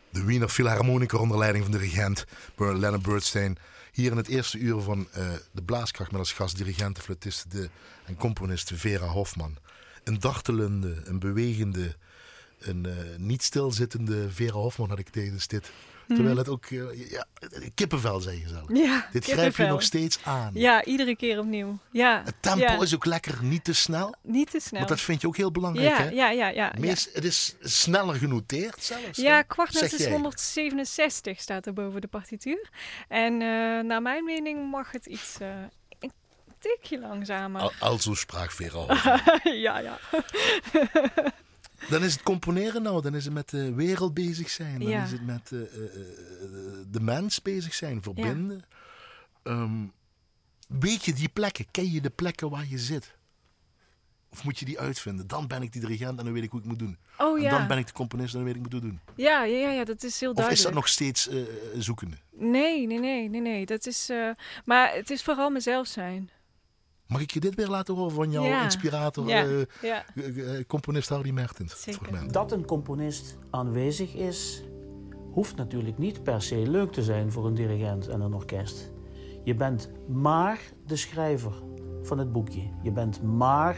de Wiener Philharmoniker onder leiding van de Ber- Leonard Bernstein. Hier in het eerste uur van eh, de Blaaskracht met als gast dirigent, fluitiste de, en componiste Vera Hofman. Een dartelende, een bewegende, een eh, niet stilzittende Vera Hofman had ik tijdens dit. Terwijl het ook, eh, ja, kippenvel zei je zelf.
Ja,
Dit grijp je nog steeds aan.
Ja, iedere keer opnieuw. Ja,
Het tempo
ja.
is ook lekker niet te snel.
niet te snel.
Want dat vind je ook heel belangrijk,
ja,
hè?
ja, ja, ja, ja.
Meest, Het is sneller genoteerd zelfs.
Ja, kwartnet is
jij.
167 staat er boven de partituur. En eh, naar mijn mening mag het iets eh, een tikje langzamer.
Al, also spraak Vera
ja, ja.
Dan is het componeren nou, dan is het met de wereld bezig zijn. Dan
Ja.
is het met eh, eh, eh, de mens bezig zijn, verbinden. Ehm, weet je die plekken? Ken je de plekken waar je zit? Of moet je die uitvinden? Dan ben ik die dirigent en dan weet ik hoe ik moet doen.
Oh
En
ja.
dan ben ik de componist en dan weet ik wat ik moet doen.
ja, ja, ja, dat is heel
Of
duidelijk.
is dat nog steeds eh, zoekende?
Nee, nee, nee, nee, nee. Dat is, maar het is vooral mezelf zijn.
Mag ik je dit weer laten horen van jouw
Ja.
inspirator,
Ja,
eh,
ja.
eh, eh, componist Hardy Mertens?
Dat een componist aanwezig is, hoeft natuurlijk niet per se leuk te zijn voor een dirigent en een orkest. Je bent maar de schrijver van het boekje. Je bent maar,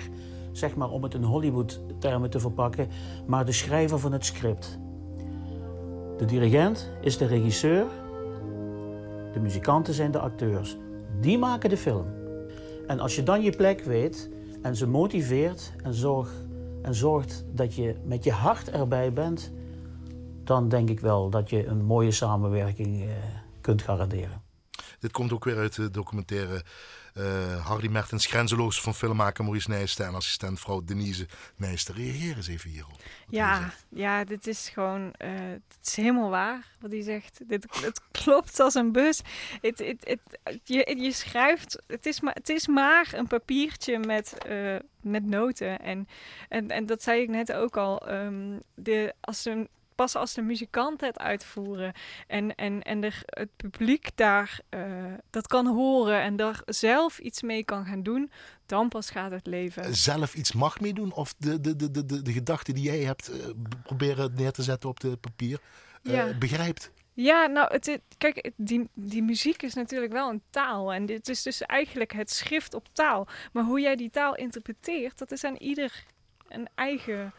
zeg maar om het in Hollywood-termen te verpakken, maar de schrijver van het script. De dirigent is de regisseur, de muzikanten zijn de acteurs. Die maken de film. En als je dan je plek weet en ze motiveert en, zorg, en zorgt dat je met je hart erbij bent, dan denk ik wel dat je een mooie samenwerking eh, kunt garanderen.
Dit komt ook weer uit de documentaire eh, Hardy Mertens Grenzeloos van filmmaker Maurice Nijsten en assistent vrouw Denise Nijsten. Reageer eens even hierop.
Ja, ja, dit is gewoon, eh, het is helemaal waar wat hij zegt. Dit, het klopt als een bus. Het, het, het, je, je schrijft, het is, maar, het is maar een papiertje met, eh, met noten. En, en, en dat zei ik net ook al. ehm, de, als een, pas als de muzikanten het uitvoeren en, en, en er, het publiek daar eh, dat kan horen en daar zelf iets mee kan gaan doen, dan pas gaat het leven.
Zelf iets mag meedoen of de, de, de, de, de, de gedachten die jij hebt eh, proberen neer te zetten op de papier eh,
Ja.
begrijpt.
Ja, nou, het, het- kijk, het- die, die muziek is natuurlijk wel een taal. En dit is dus eigenlijk het schrift op taal. Maar hoe jij die taal interpreteert, dat is aan ieder een eigen...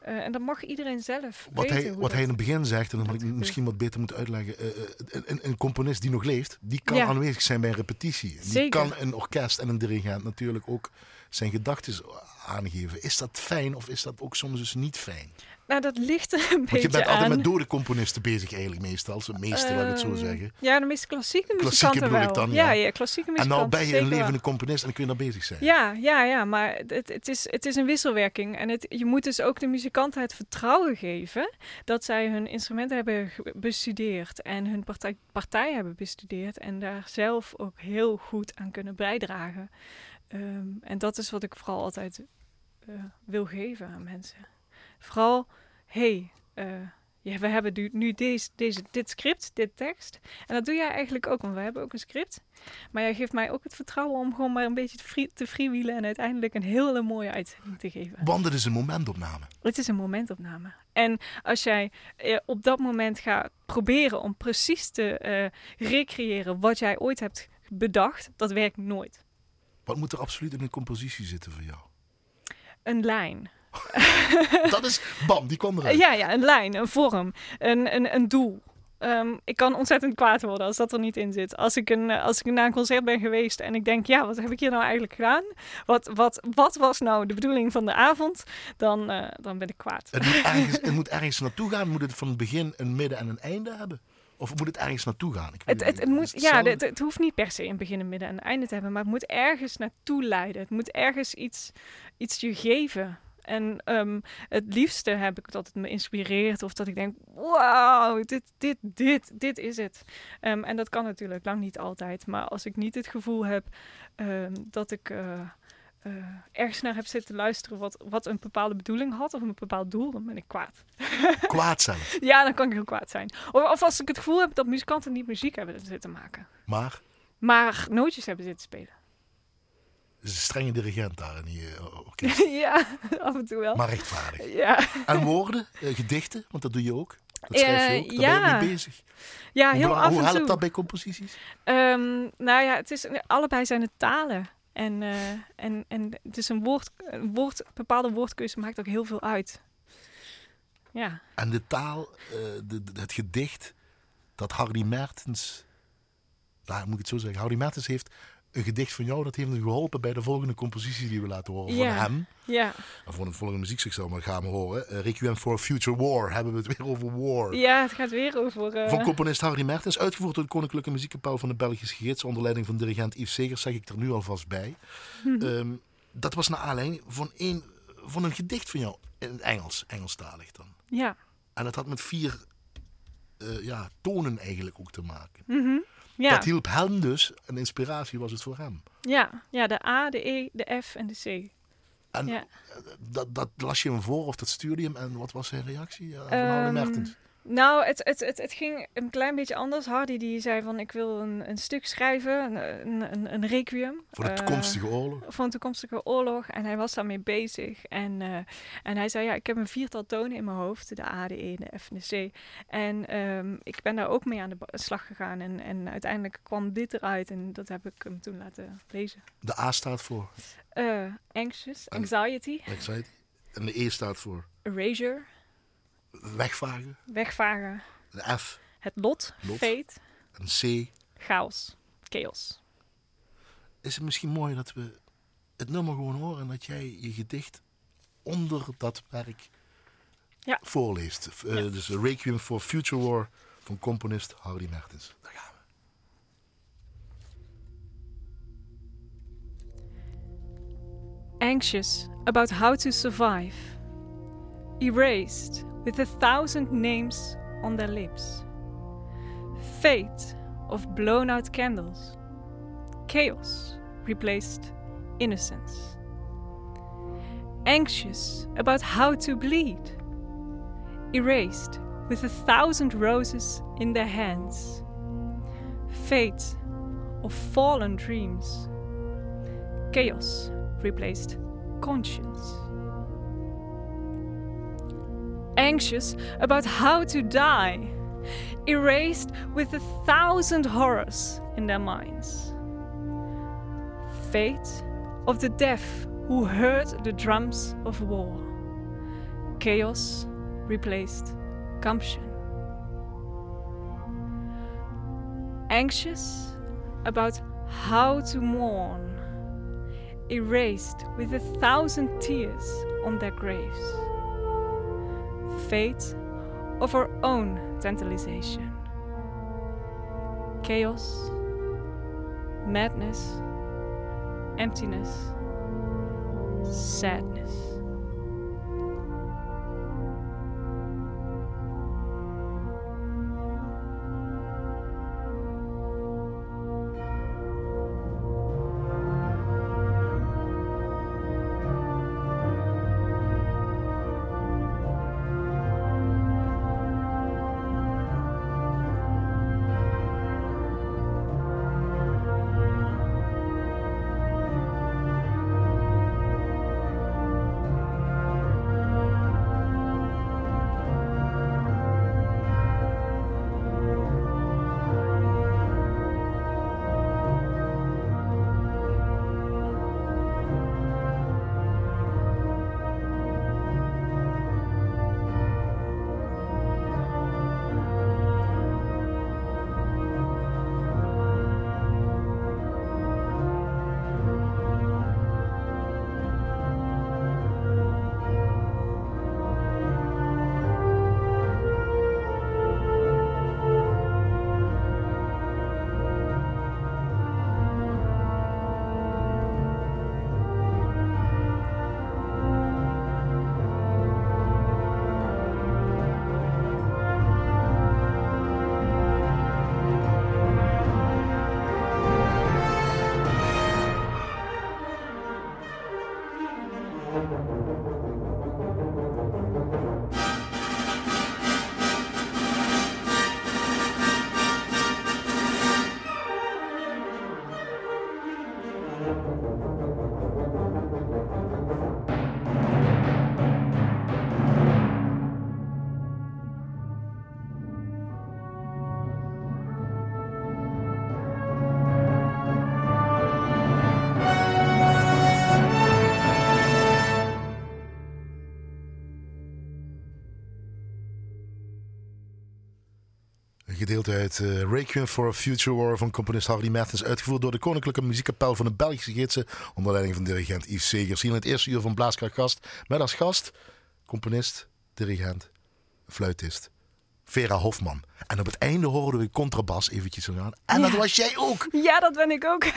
eh, en dat mag iedereen zelf
Wat,
weten.
hij, wat hij in
dat-
het begin zegt, en dan moet ik
dat
misschien wat beter moeten uitleggen. eh, eh, een, een componist die nog leeft, die kan
Ja.
aanwezig zijn bij een repetitie. Die
Zeker.
kan een orkest en een dirigent natuurlijk ook zijn gedachten aangeven. Is dat fijn of is dat ook soms dus niet fijn?
Nou, dat ligt er een
Want
beetje
je bent
aan.
altijd met dode componisten bezig eigenlijk meestal. De meeste, laat ik het zo
Ehm,
zeggen.
Ja, de meeste klassieke
Klassieke
muzikanten
bedoel
wel.
dan,
ja.
ja.
ja, klassieke
En
muzikanten.
nou ben je een
wel.
levende componist en dan kun je daar bezig zijn.
Ja, ja, ja, maar het, het, is, het is een wisselwerking. En het, je moet dus ook de muzikanten het vertrouwen geven dat zij hun instrumenten hebben bestudeerd en hun partij, partij hebben bestudeerd en daar zelf ook heel goed aan kunnen bijdragen. Ehm, en dat is wat ik vooral altijd eh, wil geven aan mensen. Vooral, hey, eh, ja, we hebben nu, nu deze, deze, dit script, dit tekst. En dat doe jij eigenlijk ook, want we hebben ook een script. Maar jij geeft mij ook het vertrouwen om gewoon maar een beetje te, free, te freewheelen en uiteindelijk een hele mooie uitzending te geven.
Want het is een momentopname.
Het is een momentopname. En als jij eh, op dat moment gaat proberen om precies te eh, recreëren wat jij ooit hebt bedacht, dat werkt nooit.
Wat moet er absoluut in een compositie zitten voor jou?
Een lijn.
Dat is, bam, die kwam eruit.
ja, ja, een lijn, een vorm, een, een, een doel. Ehm, ik kan ontzettend kwaad worden als dat er niet in zit. Als ik, een, als ik naar een concert ben geweest en ik denk, ja, wat heb ik hier nou eigenlijk gedaan? Wat, wat, wat was nou de bedoeling van de avond? Dan, eh, dan ben ik kwaad.
Het, moet ergens, het moet ergens naartoe gaan. Moet het van het begin, een midden en een einde hebben? Of moet het ergens naartoe gaan? Ik
Het, het, het moet,
het
ja, het, het hoeft niet per se een begin, een midden en een einde te hebben, maar het moet ergens naartoe leiden. Het moet ergens iets, iets je geven. En ehm, het liefste heb ik dat het me inspireert of dat ik denk, wauw, dit, dit, dit, dit is het. Ehm, en dat kan natuurlijk lang niet altijd, maar als ik niet het gevoel heb ehm, dat ik eh, ergens naar heb zitten luisteren wat, wat een bepaalde bedoeling had of een bepaald doel, dan ben ik kwaad.
Kwaad zelf.
Ja, dan kan ik heel kwaad zijn. Of, of als ik het gevoel heb dat muzikanten niet muziek hebben zitten maken
Maar
maar nootjes hebben zitten spelen.
Is een strenge dirigent daar in die eh, orkest.
ja, af en toe wel.
Maar rechtvaardig.
ja,
En woorden, eh, gedichten, want dat doe je ook. Dat schrijf je
Eh,
ook. Daar ben je mee bezig.
ja
Hoe,
heel
belang-
af
hoe
en
helpt
toe.
dat bij composities?
Ehm, nou ja, het is, allebei zijn het talen. En, eh, en, en het is een woord, een woord, bepaalde woordkeuze maakt ook heel veel uit. Ja,
En de taal, eh, de, de- het gedicht dat Hardy Mertens, nou, moet ik het zo zeggen, Hardy Mertens heeft een gedicht van jou, dat heeft hem geholpen bij de volgende compositie die we laten horen
Ja.
van hem.
ja,
En voor het volgende muziekstuk maar gaan we horen. Eh, Requiem for a Future War, hebben we het weer over war.
ja, het gaat weer over... eh,
Van componist Hardy Mertens, uitgevoerd door de Koninklijke Muziekkapel van de Belgische Gids, onder leiding van dirigent Yves Segers, zeg ik er nu alvast bij.
Mhm.
Ehm, dat was naar aanleiding van een, van een gedicht van jou, in het Engels, Engelstalig dan.
ja.
En dat had met vier eh, ja, tonen eigenlijk ook te maken.
mhm, ja.
Dat hielp hem dus, een inspiratie was het voor hem.
ja, ja, de A, de E, de F en de C.
En
Ja.
dat, dat las je hem voor of dat stuurde je hem en wat was zijn reactie eh, van Mertens?
Nou, het, het, het, het ging een klein beetje anders. Hardy die zei van ik wil een, een stuk schrijven, een, een, een, requiem.
Voor de
eh,
toekomstige oorlog.
voor een toekomstige oorlog. En hij was daarmee bezig. En, eh, en hij zei, ja, ik heb een viertal tonen in mijn hoofd. De A, de E, de F en de C. En ehm, ik ben daar ook mee aan de slag gegaan. En, en uiteindelijk kwam dit eruit. En dat heb ik hem toen laten lezen.
De A staat voor
Eh, anxious, anxiety,
anxiety. En de E staat voor
erasure,
wegvagen.
wegvagen.
De F
Het lot,
Lot.
fate,
en C.
chaos, chaos.
Is het misschien mooi dat we het nummer gewoon horen en dat jij je gedicht onder dat werk
Ja.
voorleest.
Ja.
Dus Requiem for Future War van componist Hardy Mertens. Daar gaan we.
anxious about how to survive, erased with a thousand names on their lips, fate of blown out candles, chaos replaced innocence, anxious about how to bleed, erased with a thousand roses in their hands, fate of fallen dreams, chaos replaced conscience. Anxious about how to die, erased with a thousand horrors in their minds. Fate of the deaf who heard the drums of war. Chaos replaced gumption. Anxious about how to mourn erased with a thousand tears on their graves. Fate of our own tantalization. Chaos, madness, emptiness, sadness.
Gedeeld uit eh, Requiem for a Future War van componist Harry Mertens. Uitgevoerd door de Koninklijke Muziekkapel van de Belgische Gidsen. Onder leiding van dirigent Yves Segers. Hier in het eerste uur van Blaaskracht Gast. Met als gast componist, dirigent, fluitist. Vera Hofman. En op het einde hoorden we contrabas eventjes gaan. En dat was jij ook.
Ja, dat ben ik ook.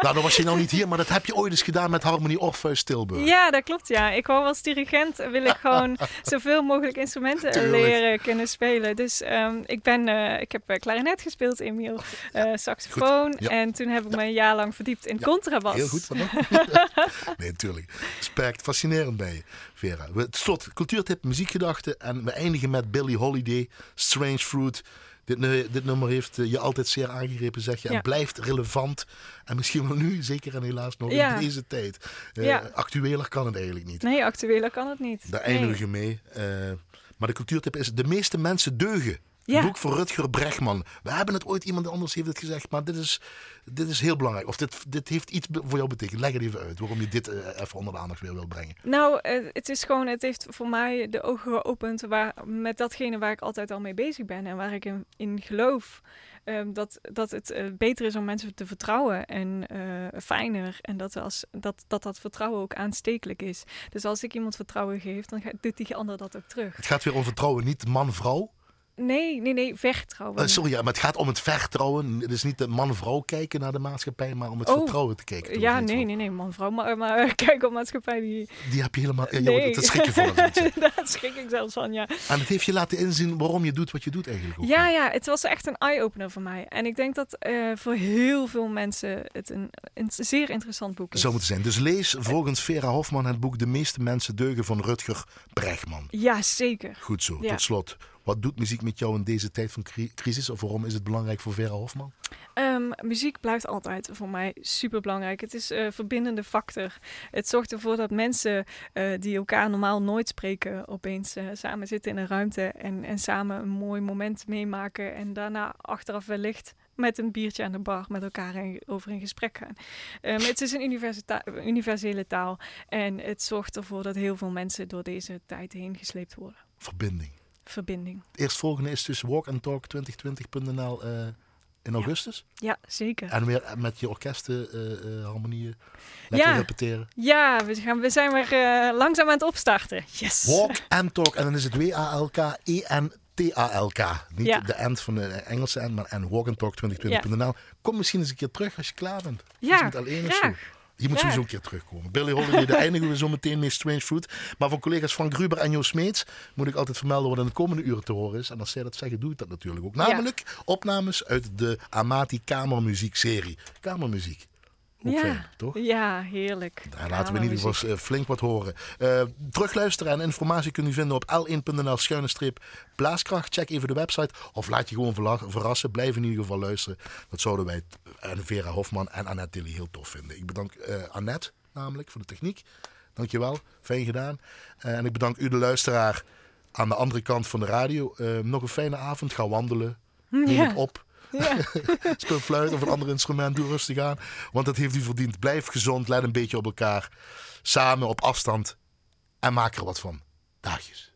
Nou, dan was je nou niet hier, maar dat heb je ooit eens gedaan met Harmonie Orpheus Tilburg.
Ja, dat klopt. Ja, ik wou als dirigent wil ik gewoon zoveel mogelijk instrumenten
Tuurlijk.
leren kunnen spelen. Dus ehm, ik ben, eh, ik heb eh, klarinet gespeeld, Emiel, eh saxofoon,
ja.
en toen heb ik me een jaar lang verdiept in contrabas.
Heel goed. Van nee, natuurlijk. Respect. Fascinerend bij je, Vera. We, tot slot, cultuurtip, muziekgedachten. En we eindigen met Billie Holiday, Strange Fruit. Dit, dit nummer heeft eh, je altijd zeer aangegrepen, zeg je. En
Ja.
blijft relevant. En misschien wel nu, zeker en helaas nog
Ja.
in deze tijd.
Ja.
Actueler kan het eigenlijk niet.
Nee, actueler kan het niet.
Daar
Nee.
eindigen we mee. Eh, maar de cultuurtip is: de meeste mensen deugen.
Ja.
Boek van Rutger Bregman. We hebben het ooit, iemand anders heeft het gezegd, maar dit is, dit is heel belangrijk. Of dit, dit heeft iets voor jou betekend. Leg het even uit waarom je dit eh, even onder de aandacht weer wil brengen.
Nou, eh, het is gewoon, het heeft voor mij de ogen geopend waar, met datgene waar ik altijd al mee bezig ben en waar ik in, in geloof. Ehm, dat, dat het eh, beter is om mensen te vertrouwen en fijner. En dat, als, dat, dat dat vertrouwen ook aanstekelijk is. Dus als ik iemand vertrouwen geef, dan gaat, doet die ander dat ook terug.
Het gaat weer om vertrouwen, niet man-vrouw.
Nee, nee, nee, vertrouwen.
Eh, sorry, maar het gaat om het vertrouwen. Het is niet de man-vrouw kijken naar de maatschappij, maar om het
Oh.
vertrouwen te kijken.
ja, nee, nee, nee, man, vrouw. Maar, maar kijk op maatschappij, die...
Die heb je helemaal. Ja,
Nee.
Dat schrik je van.
Daar schrik ik zelfs van, ja.
En het heeft je laten inzien waarom je doet wat je doet eigenlijk. Ook.
Ja, ja, het was echt een eye-opener voor mij. En ik denk dat eh, voor heel veel mensen het een, een zeer interessant boek is.
Zou moeten zijn. Dus lees volgens Vera Hofman het boek De meeste mensen deugen van Rutger Bregman.
Ja, zeker.
Goed zo.
Ja.
Tot slot. Wat doet muziek met jou in deze tijd van cri- crisis? Of waarom is het belangrijk voor Vera Hofman?
Ehm, muziek blijft altijd voor mij super belangrijk. Het is een verbindende factor. Het zorgt ervoor dat mensen eh, die elkaar normaal nooit spreken, opeens eh, samen zitten in een ruimte en, en samen een mooi moment meemaken. En daarna achteraf wellicht met een biertje aan de bar met elkaar in- over in gesprek gaan. Ehm, het is een universele taal en het zorgt ervoor dat heel veel mensen door deze tijd heen gesleept worden.
Verbinding.
Verbinding.
Het eerstvolgende is dus walkandtalk2020.nl eh in augustus.
Ja, zeker.
En weer met je orkesten, eh, harmonieën. Lekker
Ja.
repeteren.
Ja, we, gaan, we zijn weer langzaam aan het opstarten. Yes!
Walk and Talk. En dan is het W-A-L-K-E-N-T-A-L-K. Niet
Ja.
de end van de Engelse end, maar en walkandtalk2020.nl. Kom misschien eens een keer terug als je klaar bent.
Ja,
Iets zo. Je moet
Graag.
sowieso een keer terugkomen. Billy Holiday, daar eindigen we zo meteen mee Strange Fruit. Maar voor collega's van Gruber en Jo Smeets moet ik altijd vermelden wat in de komende uren te horen is. En als zij dat zeggen, doe ik dat natuurlijk ook. Namelijk opnames uit de Amati Kamermuziek-serie. Kamermuziek.
Ja.
fijn, toch?
Ja, heerlijk.
Daar laten we in ieder geval eh, flink wat horen. Eh, terugluisteren en informatie kunt u vinden op l1.nl schuine streep blaaskracht. Check even de website of laat je gewoon verrassen. Blijf in ieder geval luisteren. Dat zouden wij eh, en Vera Hofman en Annette Dilly heel tof vinden. Ik bedank eh, Annette namelijk voor de techniek. Dankjewel, fijn gedaan. En ik bedank u de luisteraar aan de andere kant van de radio. Nog een fijne avond. Ga wandelen. Neem
Ja.
het op.
Ja.
Speel fluit of een ander instrument. Doe rustig aan. Want dat heeft u verdiend. Blijf gezond. Let een beetje op elkaar. Samen op afstand. En maak er wat van. Daagjes.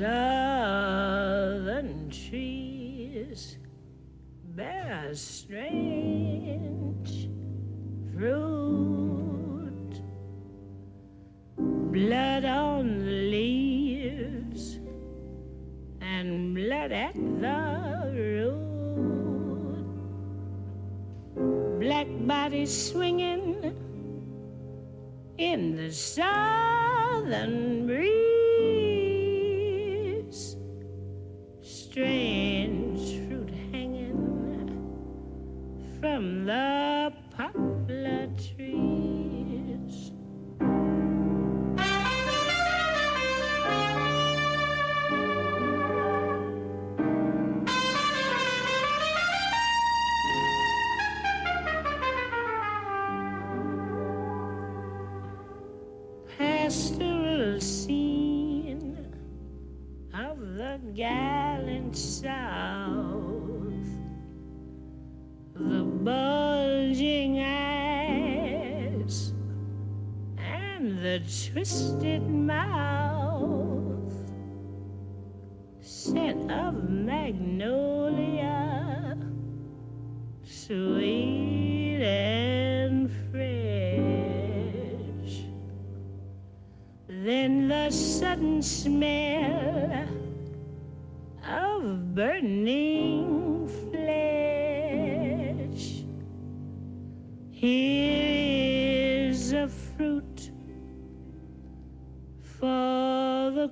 Southern trees bear strange fruit, blood on the leaves and blood at the root. Black bodies swinging in the southern breeze.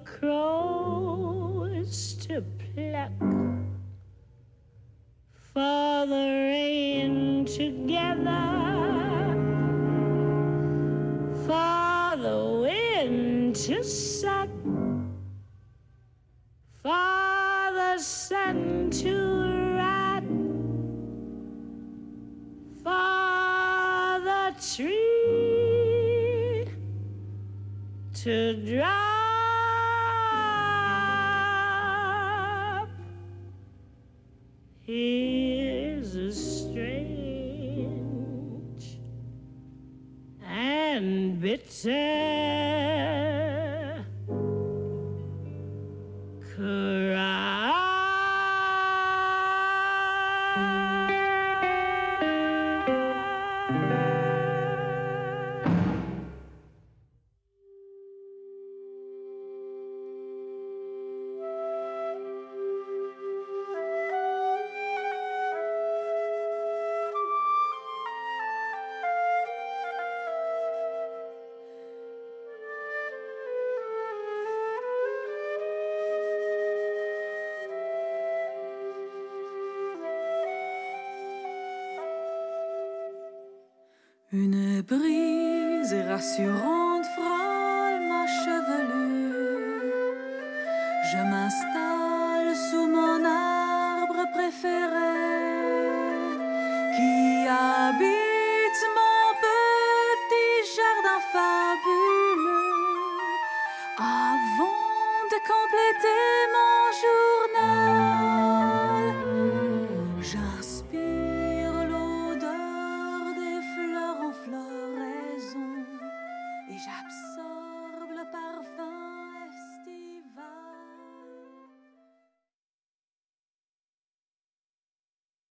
crows to pluck. For the rain together, for the wind to suck, for the sun to rot, for the tree to
dry. say